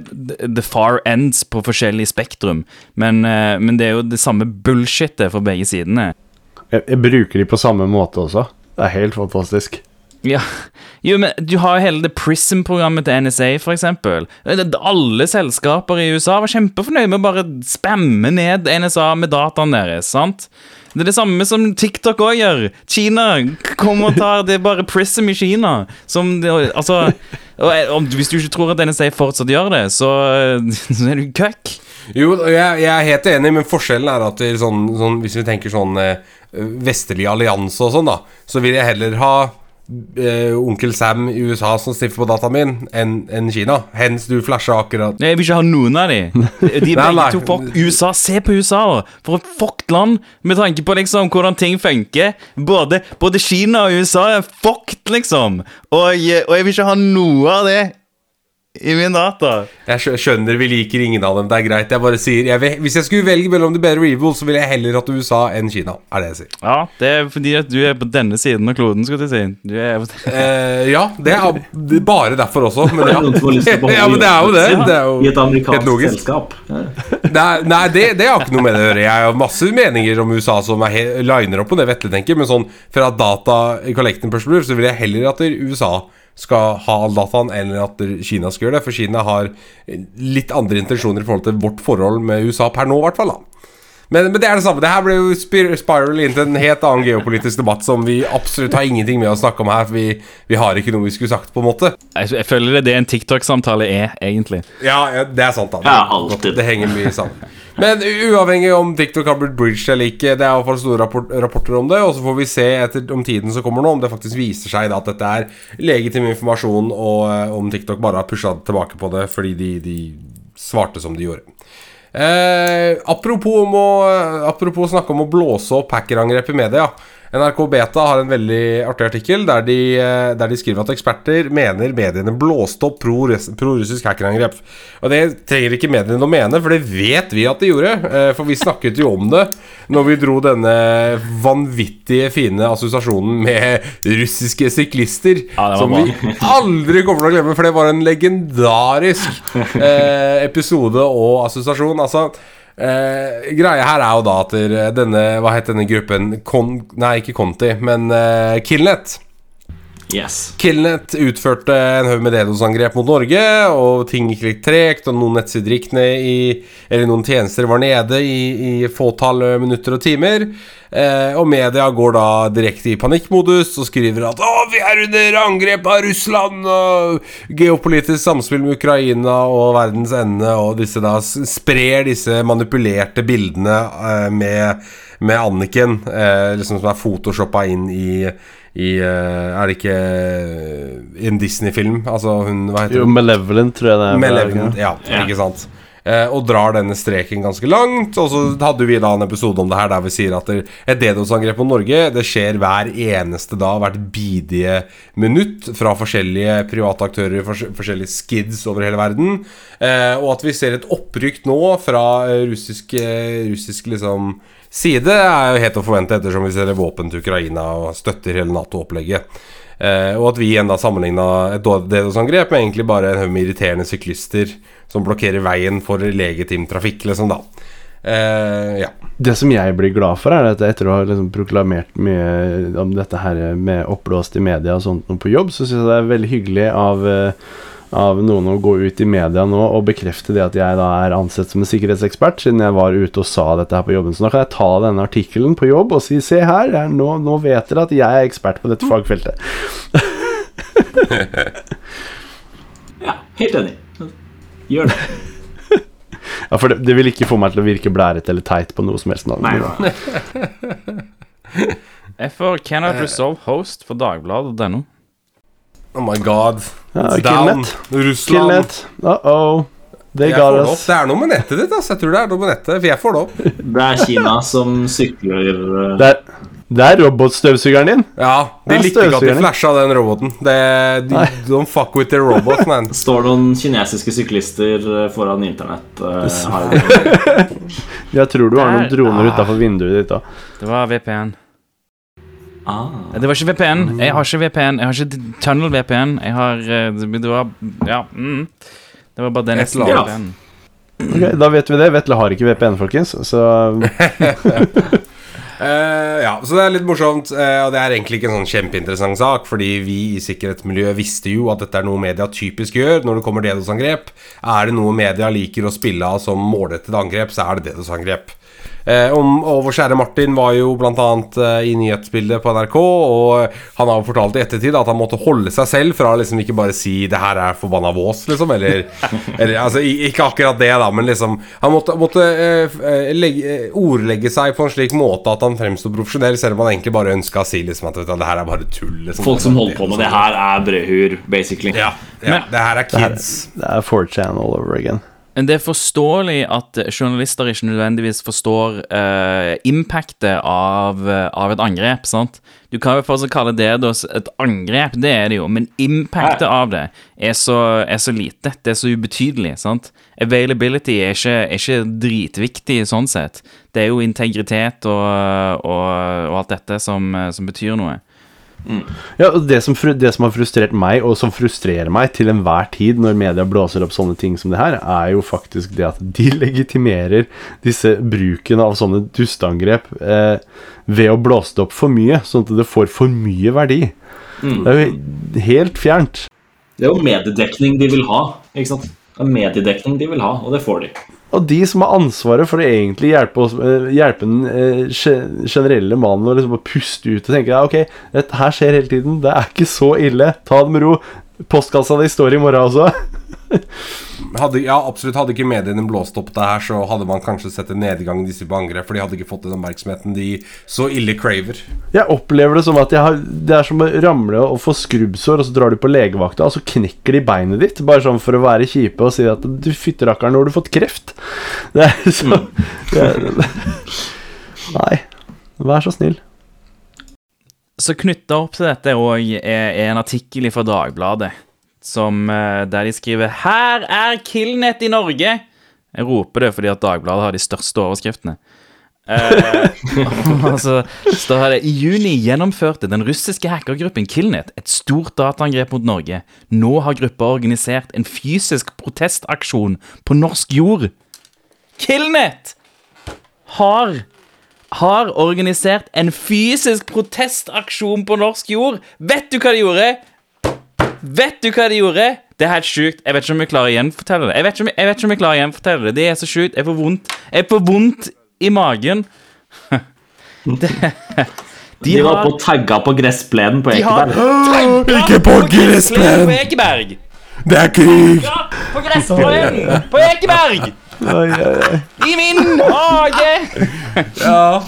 the far ends på forskjellig spektrum. Men, eh, men det er jo det samme bullshitet for begge sidene. jeg, jeg bruker de på samme måte også. Det er helt fantastisk. Ja, jo, men du har jo hele det Prism-programmet til NSA, for eksempel. Alle selskaper i USA var kjempefornøyd med å bare spamme ned NSA med dataen deres, sant? Det er det samme som TikTok òg gjør. Kina kom og tar Det er bare Prism i Kina som Altså om, Hvis du ikke tror at NSA fortsatt gjør det, så, så er du køkk. Jo, jeg, jeg er helt enig, men forskjellen er at sånn, sånn, hvis vi tenker sånn eh, vestlig allianse og sånn, da, så vil jeg heller ha eh, onkel Sam i USA som stifter på dataen min, enn en Kina. Hens du flasha akkurat Nei, Jeg vil ikke ha noen av de. De er begge nei. to fuck USA. Se på USA, da. For et fucked land, med tanke på liksom hvordan ting funker. Både, både Kina og USA er fucked, liksom. Og, og jeg vil ikke ha noe av det i min data. Jeg skjønner vi liker ingen av dem, det er greit. Jeg bare sier jeg vil, Hvis jeg skulle velge mellom The Better Evil, så ville jeg heller hatt USA enn Kina. Er det jeg sier. Ja, det er fordi at du er på denne siden av kloden, skulle jeg si. Du er Eh, ja, det er bare derfor også, men Det ja. ja, men det er jo det. Det er jo I et amerikansk selskap. Nei, nei det, det har ikke noe med det å gjøre. Jeg har masse meninger om USA som er liner opp på det Vetle tenker, men sånn fra data collecting perspektiv så vil jeg heller at USA skal ha all dataen enn at Kina skal gjøre det. For Kina har litt andre intensjoner i forhold til vårt forhold med USA per nå, i hvert fall. da Men, men det er det samme. Det her ble jo spiral inn til en helt annen geopolitisk debatt som vi absolutt har ingenting med å snakke om her, for vi, vi har ikke noe vi skulle sagt, på en måte. Jeg, jeg føler det er det en TikTok-samtale er, egentlig. Ja, ja det er sant, da. Ja, det, Det henger mye sammen. Men uavhengig om TikTok har blitt bridged eller ikke, det er i hvert fall store rapport rapporter om det, og så får vi se etter om tiden som kommer nå, om det faktisk viser seg da at dette er legitim informasjon, og eh, om TikTok bare har pusha tilbake på det fordi de, de svarte som de gjorde. Eh, apropos, om å, apropos snakke om å blåse opp hackerangrep i media. NRK Beta har en veldig artig artikkel der de, eh, der de skriver at eksperter mener mediene blåste opp pro-russ- pro-russisk hackerangrep. Og det trenger ikke mediene å mene, for det vet vi at de gjorde. eh, For vi snakket jo om det når vi dro denne vanvittige fine assosiasjonen med russiske syklister. Ja, som bra. vi aldri kommer til å glemme, for det var en legendarisk eh, episode og assosiasjon. Altså, eh, greia her er jo da at denne Hva het denne gruppen? Kon, nei, ikke Conti, men eh, Killnet. Yes. Killnet utførte en haug med DDoS-angrep mot Norge, og ting gikk litt tregt, og noen nettsider gikk ned i Eller noen tjenester var nede i, i fåtall minutter og timer. Eh, og media går da direkte i panikkmodus og skriver at 'Å, vi er under angrep av Russland', og geopolitisk samspill med Ukraina og verdens ende, og disse da sprer disse manipulerte bildene eh, med, med Anniken, eh, liksom som er photoshoppa inn i i eh, Er det ikke i en Disney-film? Altså hun Hva heter Jo, hun? Malevolent, tror jeg det er. Malevolent. Ja, Ja. ikke sant. Eh, og drar denne streken ganske langt. Og så hadde vi da en episode om det her der vi sier at det, et DDoS-angrep på Norge Det skjer hver eneste dag, hvert bidige minutt, fra forskjellige private aktører, forskjellige skids over hele verden. Eh, og at vi ser et opprykk nå fra eh, russisk, eh, russisk liksom side, er jo helt å forvente ettersom vi selger våpen til Ukraina og støtter hele Nato-opplegget. Eh, og at vi igjen da sammenligna et DDoS-angrep med egentlig bare en haug med irriterende syklister som blokkerer veien for legitim trafikk, liksom, da. Eh, ja. Det som jeg blir glad for, er at etter å ha liksom proklamert mye om dette her med oppblåst i media og sånt på jobb, så syns jeg det er veldig hyggelig av, eh, av noen å gå ut i media nå og bekrefte det at jeg da er ansett som en sikkerhetsekspert, siden jeg var ute og sa dette her på jobben. Så da kan jeg ta denne artikkelen på jobb og si se her, er nå, nå vet dere at jeg er ekspert på dette fagfeltet. Ja, helt enig. Gjør det. Ja, For det, det vil ikke få meg til å virke blærete eller teit på noe som helst. Nei, nei. Jeg får Cannot Resolve Host for Dagbladet.no. Oh my god. Ja, It's down. Killnet. Russland. Killnet. Uh-oh. They got det us. Det er noe med nettet ditt, ass. Jeg tror det er noe med nettet, for jeg får det opp. Det er Kina som sykler eh, Det er, det er robotstøvsugeren din. Ja, De likte ikke at de flasha den roboten. Det, de, don't fuck with the robot, man. står noen kinesiske syklister eh, foran internett. uh, Jeg tror du har noen droner utafor vinduet ditt òg. Det var VPN. Ah. Det var ikke VPN. Jeg har ikke VPN. Jeg har ikke Tunnel VPN. Jeg har eh, Det var Ja. Mm. Det var bare den jeg. VPN. Ok, da vet vi det. Vetle har ikke VPN, folkens. Så Uh, ja, så det er litt morsomt, Uh, og det er egentlig ikke en sånn kjempeinteressant sak, fordi vi i sikkerhetsmiljøet visste jo at dette er noe media typisk gjør når det kommer DDoS-angrep. Er det noe media liker å spille av som målrettede angrep, så er det DDoS-angrep. Eh, om, og vår kjære Martin var jo bl.a. Eh, i nyhetsbildet på NRK, og han har jo fortalt i ettertid at han måtte holde seg selv fra liksom ikke bare si 'det her er forbanna vås', liksom, eller, eller altså, Ikke akkurat det, da, men liksom Han måtte, måtte eh, eh, legge, eh, ordlegge seg på en slik måte at han fremsto profesjonell, selv om han egentlig bare ønska å si liksom at vet du, det her er bare tull. Liksom. Folk som holder på med det her, er brødhur, basically. Ja, ja Men- det her er kids. det er 4chan all over again. Men det er forståelig at journalister ikke nødvendigvis forstår uh, impactet av, eh, av et angrep. sant? Du kan jo fortsatt kalle det et angrep, det er det jo, men impactet av det er så, er så lite. Det er så ubetydelig. sant? Availability er ikke, er ikke dritviktig sånn sett. Det er jo integritet og, og, og alt dette som, som betyr noe. Ja, og det som, det som har frustrert meg, og som frustrerer meg til enhver tid når media blåser opp sånne ting som det her, er jo faktisk det at de legitimerer disse bruken av sånne dusteangrep eh, ved å blåse det opp for mye, sånn at det får for mye verdi. Det er jo helt fjernt. Det er jo mediedekning de vil ha. ikke sant? Det er mediedekning de vil ha, og det får de. Og de som har ansvaret for å egentlig hjelpe, oss, eh, hjelpe den eh, generelle mannen å liksom puste ut og tenke ja, ok, dette her skjer hele tiden, det er ikke så ille, ta det med ro. Postkassa di står i morgen også. Hadde, ja, absolutt. Hadde ikke mediene blåst opp det her, så hadde man kanskje sett en nedgang i disse på angrep, for de hadde ikke fått den oppmerksomheten de så ille craver. Jeg opplever det som at jeg har, det er som å ramle og få skrubbsår, og så drar du på legevakta, og så knekker de beinet ditt, bare sånn for å være kjipe og si at du fytterakkeren, nå har du fått kreft. Det er så det er, Nei. Vær så snill. Så knytta opp til dette òg er en artikkel fra Dagbladet som, eh, der de skriver 'Her er Killnet i Norge'. Jeg roper det fordi at Dagbladet har de største overskriftene. Eh, altså, så står det I juni gjennomførte den russiske hackergruppen Killnet et stort dataangrep mot Norge. Nå har gruppa organisert en fysisk protestaksjon på norsk jord. Killnet har har organisert en fysisk protestaksjon på norsk jord. Vet du hva de gjorde? Vet du hva de gjorde? Det er helt sjukt. Jeg vet ikke om jeg klarer å gjenfortelle det. Jeg vet ikke om jeg, vet ikke om jeg klarer å gjenfortelle det. Det er så sjukt. Jeg får vondt Jeg får vondt i magen. Det, De var oppe og tagga på gressplenen på de har Ekeberg. Ikke på gressplenen! På Ekeberg! Det er krig! På gressplenen på Ekeberg! I min hage! Ja.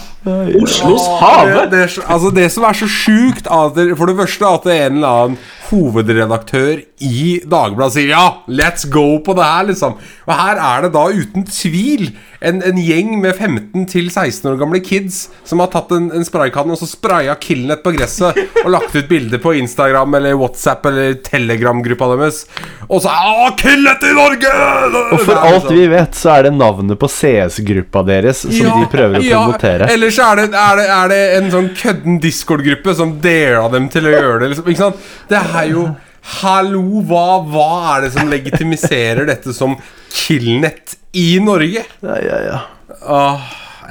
Oslos hage. det, det, altså det som er så sjukt For det første at det er en eller annen hovedredaktør i Dagbladet sier ja, let's go på det her, liksom. Og her er det da uten tvil en, en gjeng med 15-16 år gamle kids som har tatt en, en spraykanne og så spraya Killnet på gresset og lagt ut bilder på Instagram eller WhatsApp eller Telegram-gruppa deres. Og så Å, Killnet i Norge! Og for alt vi vet, så er det navnet på CS-gruppa deres som de prøver å promotere. Ellers er det, er, det, er det en sånn kødden Discord-gruppe som dela dem til å gjøre det. Liksom. Ikke sant? Det er jo Hallo, hva, hva er det som legitimiserer dette som Killnet i Norge? Ja, ja, ja. Åh,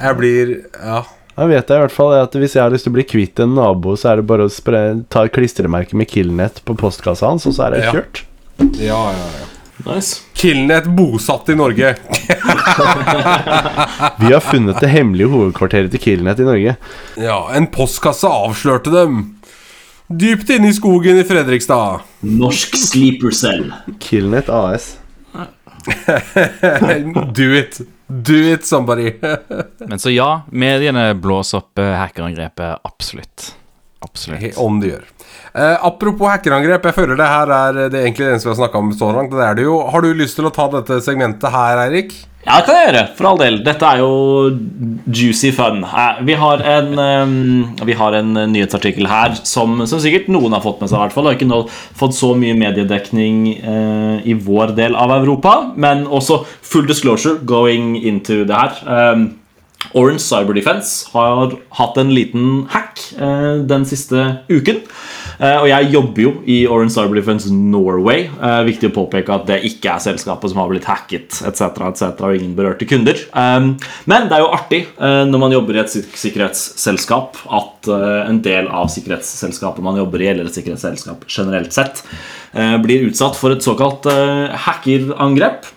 jeg blir Ja. Da vet jeg i hvert fall at hvis jeg har lyst til å bli kvitt en nabo, så er det bare å spre, ta et klistremerke med Killnet på postkassa hans, og så er det Ja. kjørt. Ja, ja, ja. Nice. Killnet bosatt i Norge. Vi har funnet det hemmelige hovedkvarteret til Killnet i Norge. Ja, en postkasse avslørte dem. Dypt inne i skogen i Fredrikstad. Norsk sleeper cell. Killnet AS. Do it. Do it, somebody. Men så ja, mediene blåser opp eh, hackerangrepet. Absolutt. Absolutt. Om det gjør. Eh, apropos hackerangrep, jeg føler det her er det egentlig det eneste vi har snakka om så langt. Det er det jo. Har du lyst til å ta dette segmentet her, Eirik? Ja, det kan jeg gjøre, for all del. Dette er jo juicy fun. Eh, Vi har en, vi har en nyhetsartikkel her som, som sikkert noen har fått med seg. i hvert fall har ikke fått så mye mediedekning eh, i vår del av Europa. Men også full disclosure going into det her. Orange Cyber Defense har hatt en liten hack eh, den siste uken. Eh, og jeg jobber jo i Orange Star Defense Norway. Eh, viktig å påpeke at det ikke er selskapet som har blitt hacket etc. etc. og ingen berørte kunder. Um, men det er jo artig eh, når man jobber i et sikkerhetsselskap at en del av sikkerhetsselskapet man jobber i, eller et sikkerhetsselskap generelt sett, blir utsatt for et såkalt hackerangrep.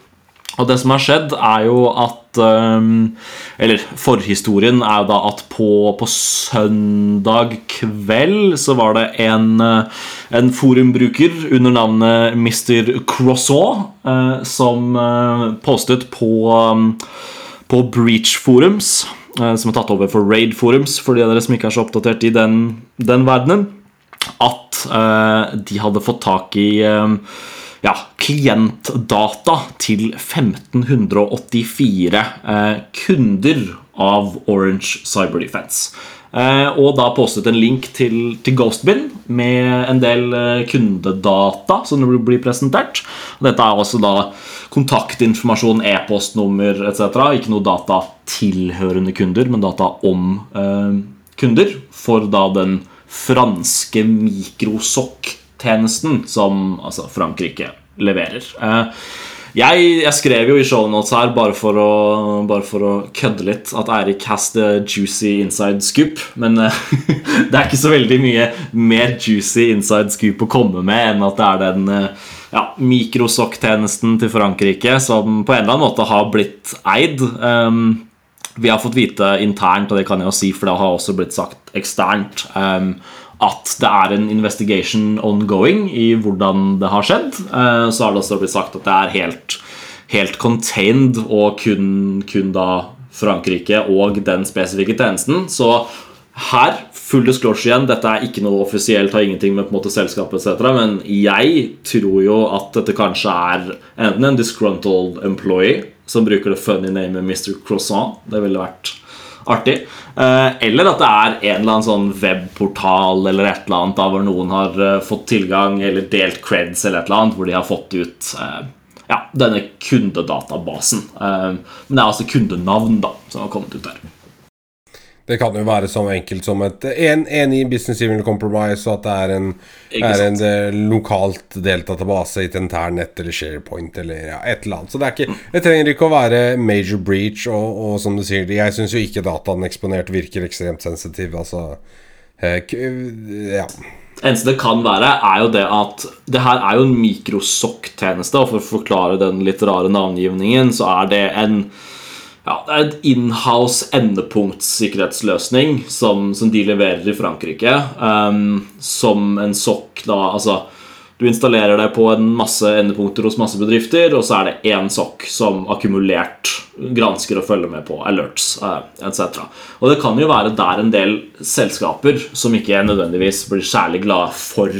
Og det som har skjedd, er jo at um, Eller forhistorien er jo da at på, på søndag kveld så var det en, eh, en forumbruker under navnet Mr. Croissant eh, som eh, postet på, um, på Breach Forums, som er tatt over for Raid Forums, for de av dere som ikke er så oppdatert i den, den verdenen, at de hadde fått tak i eh, ja, klientdata til 1584 eh, kunder av Orange Cyber Defense. Eh, og da postet en link til, til Ghostbin med en del eh, kundedata som blir presentert. Dette er også da kontaktinformasjon, e-postnummer etc. Ikke noe data tilhørende kunder, men data om eh, kunder for da den franske mikrosokk-tjenesten som altså Frankrike leverer. Eh, jeg, jeg skrev jo i shownotes her, bare for, å, bare for å kødde litt, at Eirik has the juicy inside scoop. Men eh, det er ikke så veldig mye mer juicy inside scoop å komme med enn at det er den, eh, ja, mikrosokk-tjenesten til Frankrike, som på en eller annen måte har blitt eid. Um, vi har fått vite internt, og det kan jeg jo si, for det har også blitt sagt eksternt, um, at det er en investigation ongoing i hvordan det har skjedd. Uh, så har det også blitt sagt at det er helt, helt contained og kun, kun da Frankrike og den spesifikke tjenesten. Så her, full disclosure igjen, dette er ikke noe offisielt, har ingenting med på en måte selskapet etc., men jeg tror jo at dette kanskje er enten en disgruntled employee som bruker det funny namet Mr. Croissant, det ville vært artig, eh, eller at det er en eller annen sånn webportal eller et eller annet da, hvor noen har eh, fått tilgang eller delt creds eller et eller annet, hvor de har fått ut eh, ja, denne kundedatabasen. Men det er altså kundenavn da, som har kommet ut der. Det kan jo være så enkelt som et en, en i Business Civil Compromise, og at det er en, er en eh, lokalt Deltatabase i et internett eller SharePoint eller ja, et eller annet. Så det, er ikke, det trenger ikke å være major breach, og, og som du sier, jeg syns jo ikke dataen eksponert virker ekstremt sensitiv. Altså eh, Ja. eneste det kan være, er jo det at det her er jo en mikrosokk-tjeneste, og for å forklare den litt rare navngivningen, så er det en ja, det er et inhouse endepunktsikkerhetsløsning som, som de leverer i Frankrike. Um, som en sokk da Altså, du installerer det på en masse endepunkter hos masse bedrifter, og så er det én sokk som akkumulert gransker og følger med på alerts uh, etc. Og det kan jo være der en del selskaper som ikke nødvendigvis blir særlig glade for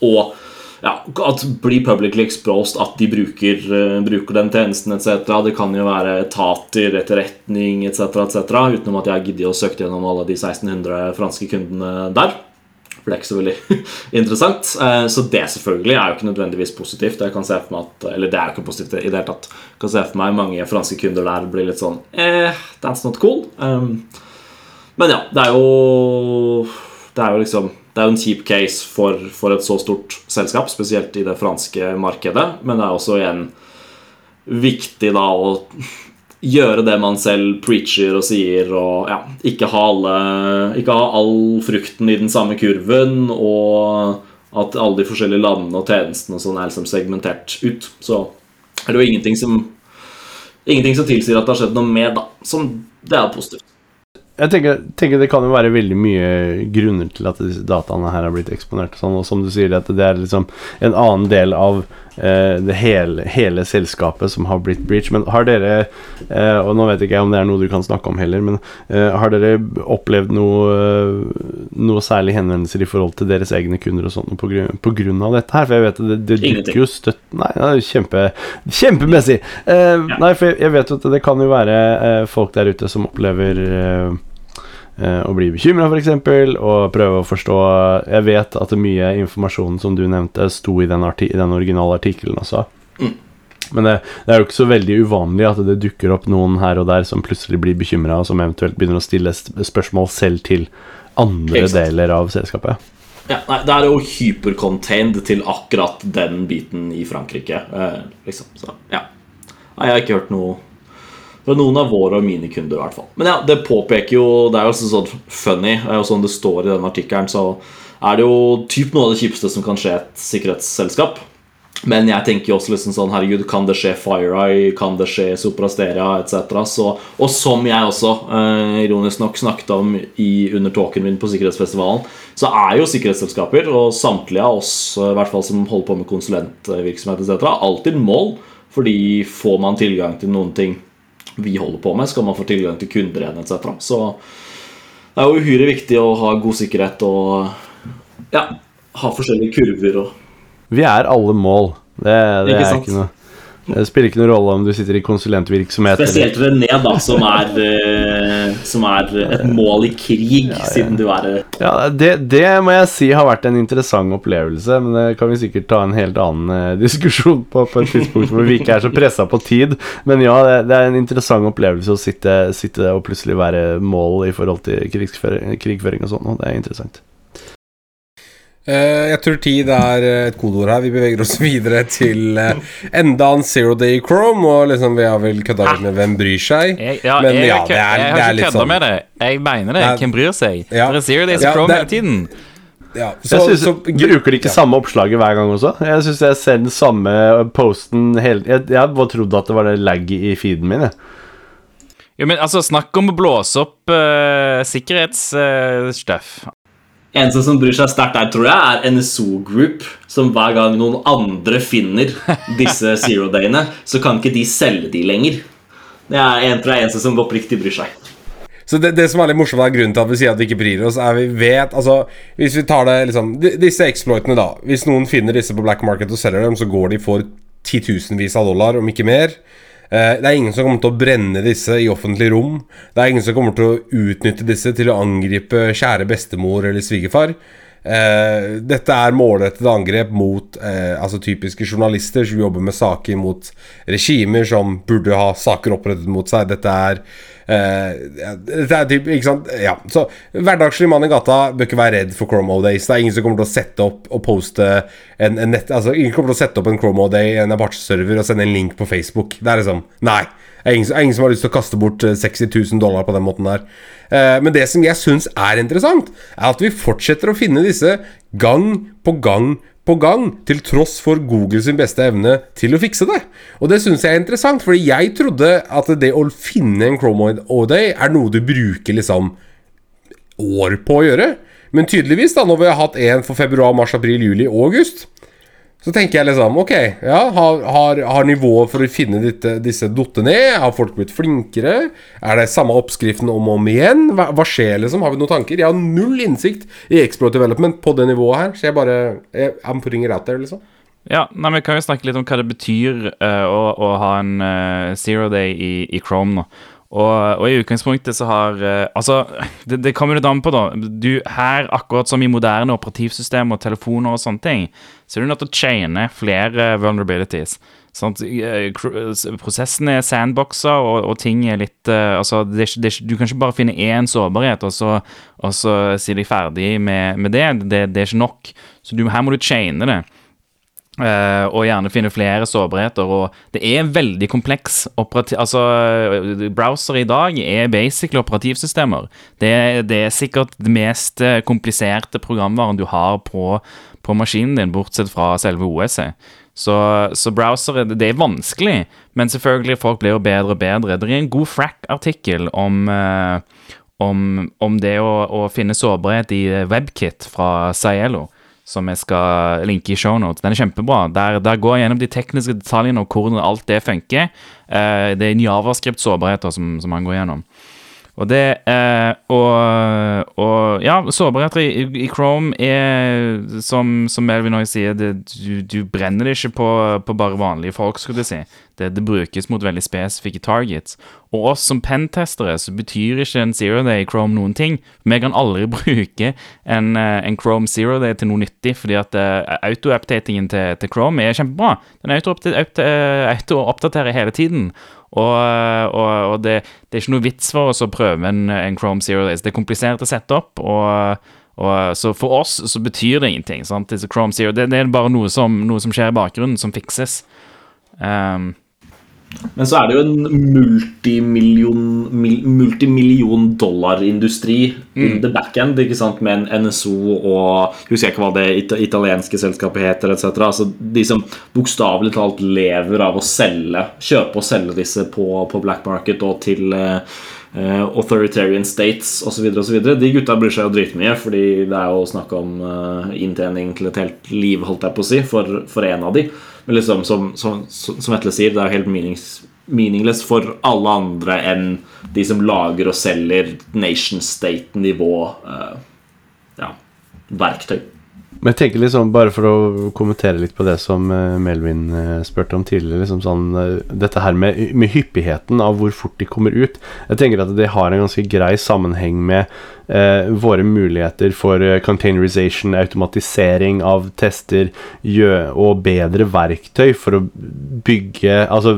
å ja, at bli publicly exposed at de bruker, eh, bruker den tjenesten etc. Det kan jo være etater, etterretning etc. etc. Utenom at jeg har giddet å søke gjennom alle de 1600 franske kundene der. For det er ikke så veldig interessant. Eh, Så det selvfølgelig er jo ikke nødvendigvis positivt. Jeg kan se for meg at, Eller det er jo ikke positivt i det hele tatt. Jeg kan se for meg mange franske kunder der blir litt sånn eh, That's not cool. Um, men ja, det er jo Det er jo liksom Det er jo en kjip case for, for et så stort selskap, spesielt i det franske markedet. Men det er også igjen viktig da å gjøre det man selv preacher og sier, og ja, ikke ha, alle, ikke ha all frukten i den samme kurven, og at alle de forskjellige landene og tjenestene og sånn er liksom segmentert ut. Så er det jo ingenting som Ingenting som tilsier at det har skjedd noe mer, da. Som det er positivt. Jeg tenker, tenker det kan jo være veldig mye grunner til at disse dataene her har blitt eksponert. Sånn, og som du sier, at det er liksom en annen del av eh, det hele, hele selskapet som har blitt breach. Men har dere, eh, og nå vet ikke jeg om det er noe du kan snakke om heller, men eh, har dere opplevd noe, eh, noe særlig henvendelser i forhold til deres egne kunder og sånt på grunn, på grunn av dette her? For jeg vet at det, det dukker jo støtt Nei, det er kjempe, kjempemessig! Eh, Nei, for jeg, jeg vet at det kan jo være eh, folk der ute som opplever eh, å bli bekymra, f.eks., og prøve å forstå Jeg vet at mye informasjon som du nevnte, sto i den, arti den originale artikkelen også. Men det, det er jo ikke så veldig uvanlig at det dukker opp noen her og der som plutselig blir bekymra, og som eventuelt begynner å stille spørsmål selv til andre deler av selskapet. Ja, nei, Det er jo hypercontained til akkurat den biten i Frankrike. Eh, liksom, så, ja. Nei, jeg har ikke hørt noe fra noen av våre og mine kunder. i hvert fall Men ja, det påpeker jo Det er jo sånn funny, det er jo sånn det står i den artikkelen, så er det jo typ noe av det kjipeste som kan skje et sikkerhetsselskap. Men jeg tenker jo også liksom sånn Herregud, kan det skje FireEye? Kan det skje Soprasteria etc.? Og som jeg også eh, ironisk nok snakket om i, under talken min på Sikkerhetsfestivalen, så er jo sikkerhetsselskaper, og samtlige av oss eh, i hvert fall som holder på med konsulentvirksomhet etc., alltid mål. Fordi får man tilgang til noen ting vi holder på med, skal man få tilgang til kunder igjen etc. Så det er jo uhyre viktig å ha god sikkerhet og ja, ha forskjellige kurver og Vi er alle mål. Det, det er ikke noe Det spiller ikke noen rolle om du sitter i konsulentvirksomhet Spesielt René, da, som er, eh, som er et mål i krig, siden du er eh, Ja, det, det må jeg si har vært en interessant opplevelse, men det kan vi sikkert ta en helt annen eh, diskusjon på på et tidspunkt hvor vi ikke er så pressa på tid. Men ja, det, det er en interessant opplevelse å sitte, sitte og plutselig være mål i forhold til krigføring og sånn, og det er interessant. Eh, jeg tror tid er eh, et kodeord her. Vi beveger oss videre til eh, enda en Zero Day Chrome. Og liksom vi har vel kødda litt med hvem bryr seg. Jeg, ja, Men jeg, ja, det er- jeg det er har litt ikke kødda sånn- med det. Jeg mener det. Hvem bryr seg? Ja. Det er Zero Days Ja, Chrome det- hele tiden. ja, så, Jeg synes, så, Bruker de ikke ja. samme oppslaget hver gang også? Jeg syns jeg ser den samme posten hele Jeg, jeg bare trodde at det var det lagget i feeden min. Jeg. Jo, men altså, snakk om å blåse opp uh, sikkerhetsstuff. Eneste som bryr seg sterkt der, tror jeg, er NSO Group. Som hver gang noen andre finner disse zero-dayene, så kan ikke de selge de lenger. Det er en, tror jeg, eneste som oppriktig bryr seg. Så det, det som er litt morsomt, er grunnen til at vi sier at vi ikke bryr oss, er vi vet Altså, hvis vi tar det liksom Disse exploitene, da. Hvis noen finner disse på black market og selger dem, så går de for titusenvis av dollar, om ikke mer. Eh, Det er ingen som kommer til å brenne disse i offentlig rom. Det er ingen som kommer til å utnytte disse til å angripe kjære bestemor eller svigerfar. Eh, dette er målrettede angrep mot eh, altså typiske journalister som jobber med saker mot regimer som burde ha saker opprettet mot seg. Dette er uh, Dette er typ, ikke sant? Ja, så Hverdagslig mann i gata bør ikke være redd for Chrome O-Days. Det er ingen som kommer til å sette opp og poste en, en nett Altså Ingen kommer til å sette opp en Chrome O-Day en Apache-server og sende en link på Facebook. Det er liksom Nei. Det er ingen, ingen som har lyst til å kaste bort eh, 60 000 dollar på den måten der. Eh, men det som jeg syns er interessant, er at vi fortsetter å finne disse gang på gang på gang, til tross for Google sin beste evne til å fikse det. Og det syns jeg er interessant, fordi jeg trodde at det å finne en Chrome O-Day er noe du bruker liksom år på å gjøre. Men tydeligvis, da, når vi har hatt en for februar, mars, april, juli og august, så tenker jeg liksom Ok, ja, har, har, har nivået for å finne dette, disse datt ned? Har folk blitt flinkere? Er det samme oppskriften om og om igjen? Hva, hva skjer, liksom? Har vi noen tanker? Jeg har null innsikt i Explore Development på det nivået her, så jeg bare jeg, I'm putting it out there, liksom. Ja, nei, Vi kan jo snakke litt om hva det betyr uh, å, å ha en uh, zero day i, i Chrome nå. Og, og i utgangspunktet så har eh, Altså, det, det kommer litt an på, da. Du, her, akkurat som i moderne operativsystem og telefoner og sånne ting, så er du nødt til å chaine flere vulnerabilities. Sånn eh, prosessen er sandboxa, og, og ting er litt eh, Altså, det det du kan ikke bare finne én sårbarhet, og så, og så sier de ferdig med, med det. Det er ikke nok. Så du, her må du chaine det. Eh, og gjerne finne flere sårbarheter. Og det er veldig kompleks. Altså, Browser i dag er basically operativsystemer. Det, det er sikkert det mest eh, kompliserte programvaren du har på, på maskinen din, bortsett fra selve OS-et. Så, så browsere, det er vanskelig, men selvfølgelig folk blir bedre og bedre. Det er en god frack-artikkel om eh, om, om det å, å finne sårbarhet i WebKit fra Cielo, som jeg skal linke i shownotes. Den er kjempebra. Der, der går jeg gjennom de tekniske detaljene og hvordan alt det funker. Eh, det er en javascript-sårbarheter som, som han går gjennom. Og det eh, og, og ja, sårbarheter i, i Chrome er som, som Melvin også sier, det, du, du brenner det ikke på, på bare vanlige folk, skulle du si. Det, det brukes mot veldig spesifikke targets. Og oss som pentestere så betyr ikke en zero day i Chrome noen ting. Vi kan aldri bruke en, eh, en Chrome zero day til noe nyttig, fordi at uh, auto-updatingen til, til Chrome er kjempebra. Den auto-oppdaterer auto auto hele tiden. Og, og, og det, det er ikke noe vits for oss å prøve en, en Chrome Zero Days. Det er komplisert å sette opp, og, og så for oss så betyr det ingenting. Sant? Chrome Zero, det, det er bare noe som, noe som skjer i bakgrunnen, som fikses. Um, Men så er det jo en multimillion, mil, multimillion dollar-industri in the backend, ikke sant, med en NSO og Husker jeg ikke hva det it italienske selskapet heter, etc. Altså de som bokstavelig talt lever av å selge, kjøpe og selge disse på, på black market og til uh, authoritarian states osv. De gutta bryr seg jo dritmye, fordi det er jo snakk om uh, inntjening til et helt liv, holdt jeg på å si, for, for en av de. Men liksom, som, som, som Vetle sier, det er helt menings, meaningless for alle andre enn de som lager og selger nation state-nivå uh, ja, verktøy. Men jeg tenker liksom, bare for å kommentere litt på det som eh, Melvin eh, spurte om tidligere, liksom sånn, eh, dette her med, med hyppigheten av hvor fort de kommer ut. Jeg tenker at det har en ganske grei sammenheng med eh, våre muligheter for eh, containerization, automatisering av tester og bedre verktøy for å bygge Altså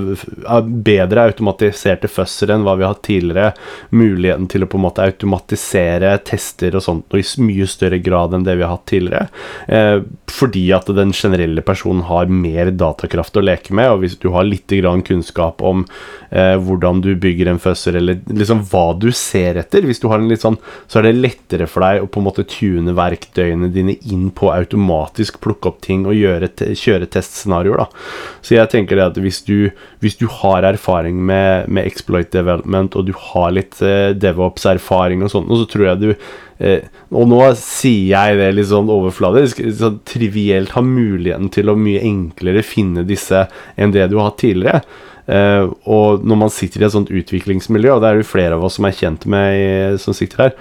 bedre automatiserte fusser enn hva vi har hatt tidligere. Muligheten til å på en måte automatisere tester og sånt og i mye større grad enn det vi har hatt tidligere. Eh, fordi at den generelle personen har mer datakraft å leke med, og hvis du har litt grann kunnskap om eh, hvordan du bygger en fuzzer, eller liksom hva du ser etter, hvis du har en litt sånn, så er det lettere for deg å på en måte tune verktøyene dine inn på automatisk plukke opp ting og gjøre kjøre testscenarioer, da. Så jeg tenker det at hvis du, hvis du har erfaring med, med exploit development, og du har litt eh, DevOps-erfaring og sånt, og så tror jeg du eh, Og nå sier jeg det litt sånn overfladisk, så trivielt har muligheten til å mye enklere finne disse enn det du har hatt tidligere. Uh, og når man sitter i et sånt utviklingsmiljø, og det er jo flere av oss som er kjent med i- som sitter her,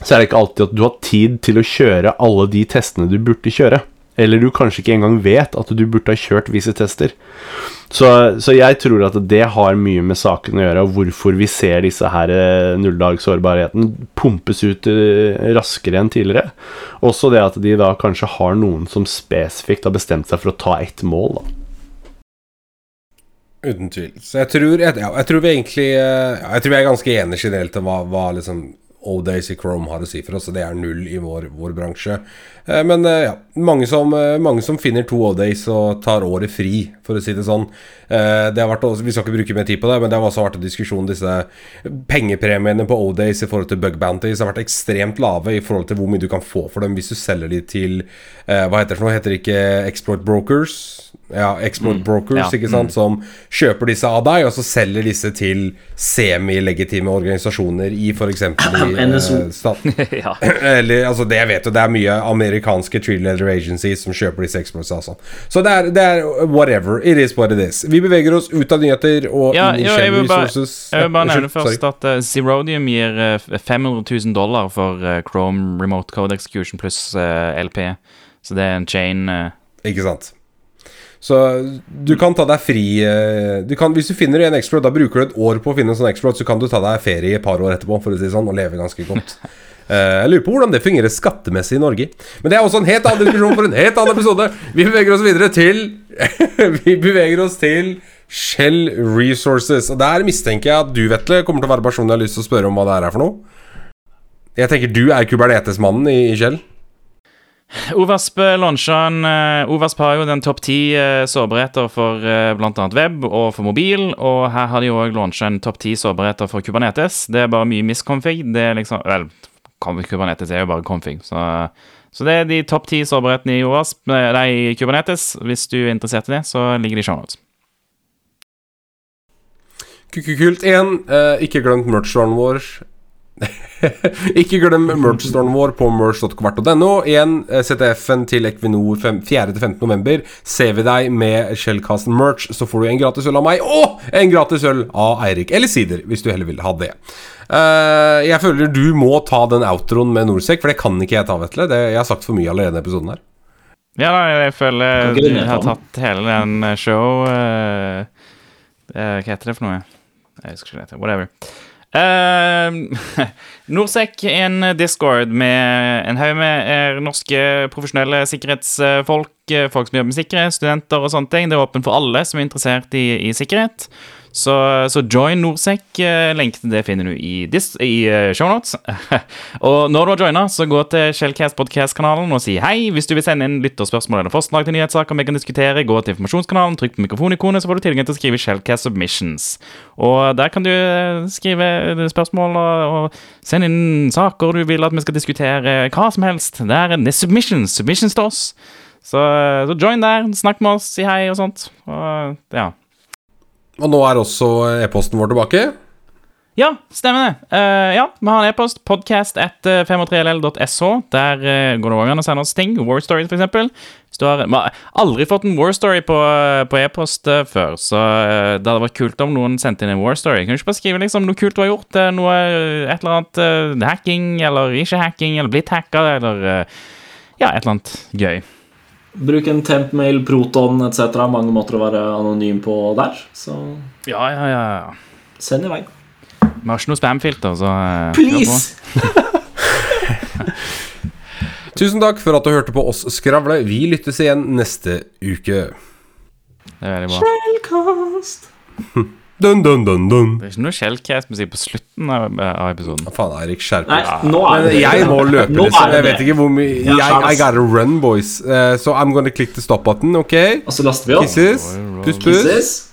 så er det ikke alltid at du har tid til å kjøre alle de testene du burde kjøre. Eller du kanskje ikke engang vet at du burde ha kjørt visse tester. Så, så jeg tror at det har mye med saken å gjøre, og hvorfor vi ser disse her eh, nulldagsårbarheten pumpes ut eh, raskere enn tidligere. Også det at de da kanskje har noen som spesifikt har bestemt seg for å ta ett mål, da. Uten tvil. Så jeg tror, jeg, ja, jeg tror vi egentlig eh, ja, Jeg tror vi er ganske enige generelt om hva, hva liksom O-Days i Chrome har å si for oss, og det er null i vår, vår bransje. Eh, Men eh, ja, mange som, eh, mange som finner to O-Days og tar året fri, for å si det sånn. Det vært, vi skal ikke bruke mer tid på det, men det har også vært en diskusjon disse pengepremiene på O-Days i forhold til bug bounties har vært ekstremt lave i forhold til hvor mye du kan få for dem hvis du selger de til Hva heter det for noe? Heter det ikke exploit brokers? Ja, exploit brokers, ja, ikke sant? Som kjøper disse av deg, og så selger disse til semilegitime organisasjoner i f.eks. NSO. Eh, staten. ja. Eller, altså det jeg vet jo, det er mye amerikanske tree leather agencies som kjøper disse exploits og sånn. Så det er, det er whatever. It is what it is. Vi beveger oss ut av nyheter og Ja, inn i Shell Resources. jeg vil bare nevne først at uh, Zerodium gir uh, 500 000 dollar for uh, Chrome Remote Code Execution pluss uh, LP. Så det er en chain eh, Ikke sant. Så du kan ta deg fri eh, du kan, Hvis du finner en exploit, da bruker du et år på å finne en sånn exploit, så kan du ta deg ferie i et par år etterpå, for å si sånn, og leve ganske godt. Eh, jeg lurer på hvordan det fungerer skattemessig i Norge. Men det er også en helt annen diskusjon for en helt annen episode. Vi beveger oss videre til Vi beveger oss til Shell Resources. Og der mistenker jeg at du, Vetle, kommer til å være personen jeg har lyst til å spørre om hva det er for noe. Jeg tenker du er Kubernetes-mannen i, i Shell. Ovasp launcha en eh, Ovasp har jo den topp ti uh, sårbarheter for bl.a. web og for mobil, og her har de òg launcha en topp ti sårbarheter for Kubernetes. Det er bare mye misconfig. Det er liksom Vel, Kubernetes er jo bare config, så, så det er de topp ti sårbarhetene i Ovasp, eh, nei, Kubernetes. Hvis du er interessert i det, så ligger de i shownotes. 1. Eh, ikke glemt merch-storen vår. Ikke glem merch-storen vår på merch.kvart.no. Igjen, eh, ZTF-en til Equinor fem- 4.-15. november. Ser vi deg med Shellcast merch, så får du en gratis øl av meg og en gratis øl av Eirik. Eller sider, hvis du heller vil ha det. Uh, jeg føler du må ta den outroen med Norsec, for det kan ikke jeg ta, Vetle. Det, jeg har sagt for mye allerede i episoden her. Ja, da, jeg føler du har tatt hele den eh, show uh, uh, Hva heter det for noe? Jeg husker ikke hva det heter. Whatever. Uh, Norsec en discord med en haug med eh, norske profesjonelle sikkerhetsfolk. eh, Folk som jobber med sikkerhet, studenter og sånne ting. Det er åpent for alle som er interessert i, i sikkerhet. Så, så join Norsec. eh, til det finner du i, dis, i eh, shownotes. og når du har joina, så gå til Shellcast Podcast-kanalen og si hei. Hvis du vil sende inn lytterspørsmål eller forslag til nyhetssaker vi kan diskutere, gå til informasjonskanalen, trykk på mikrofonikonet, så får du tilgang til å skrive Shellcast Submissions. Og der kan du eh, skrive spørsmål og, og sende inn saker du vil at vi skal diskutere. Hva som helst. Det er det submissions. Submissions til oss. Så, så join der, snakk med oss, si hei og sånt. Og ja. Og nå er også e-posten vår tilbake. Ja, stemmer det. Uh, ja, vi har en e-post. Podcast at 53ll.sh. Der uh, går det òg an å sende oss ting. War Stories, har, vi har aldri fått en War Story på, på e-post eh, før, så eh, det hadde vært kult om noen sendte inn en War Story. Kan du ikke bare skrive liksom noe kult du har gjort? eh, Noe, et eller annet eh, hacking, eller ikke hacking, eller blitt hacka, eller eh, Ja, et eller annet gøy. Bruk en tempmail, proton etc. Mange måter å være anonym på der. Så Ja, ja, ja. ja. send i vei. Vi har ikke noe spamfilter, så eh. Please! Tusen takk for at du hørte på oss skravle. Vi lyttes igjen neste uke. Det er veldig bra. Shellcast. Dun, dun, dun, dun. Det er ikke noe Shellcast-musikk på slutten av, av episoden. Hva faen, Eirik, skjerp deg. jeg må løpe, liksom. Jeg vet ikke hvor mye Ja, jeg. I gotta run, boys. Uh, so I'm gonna click the stop button, OK? Og så laster vi opp. Kisses. Puss, puss.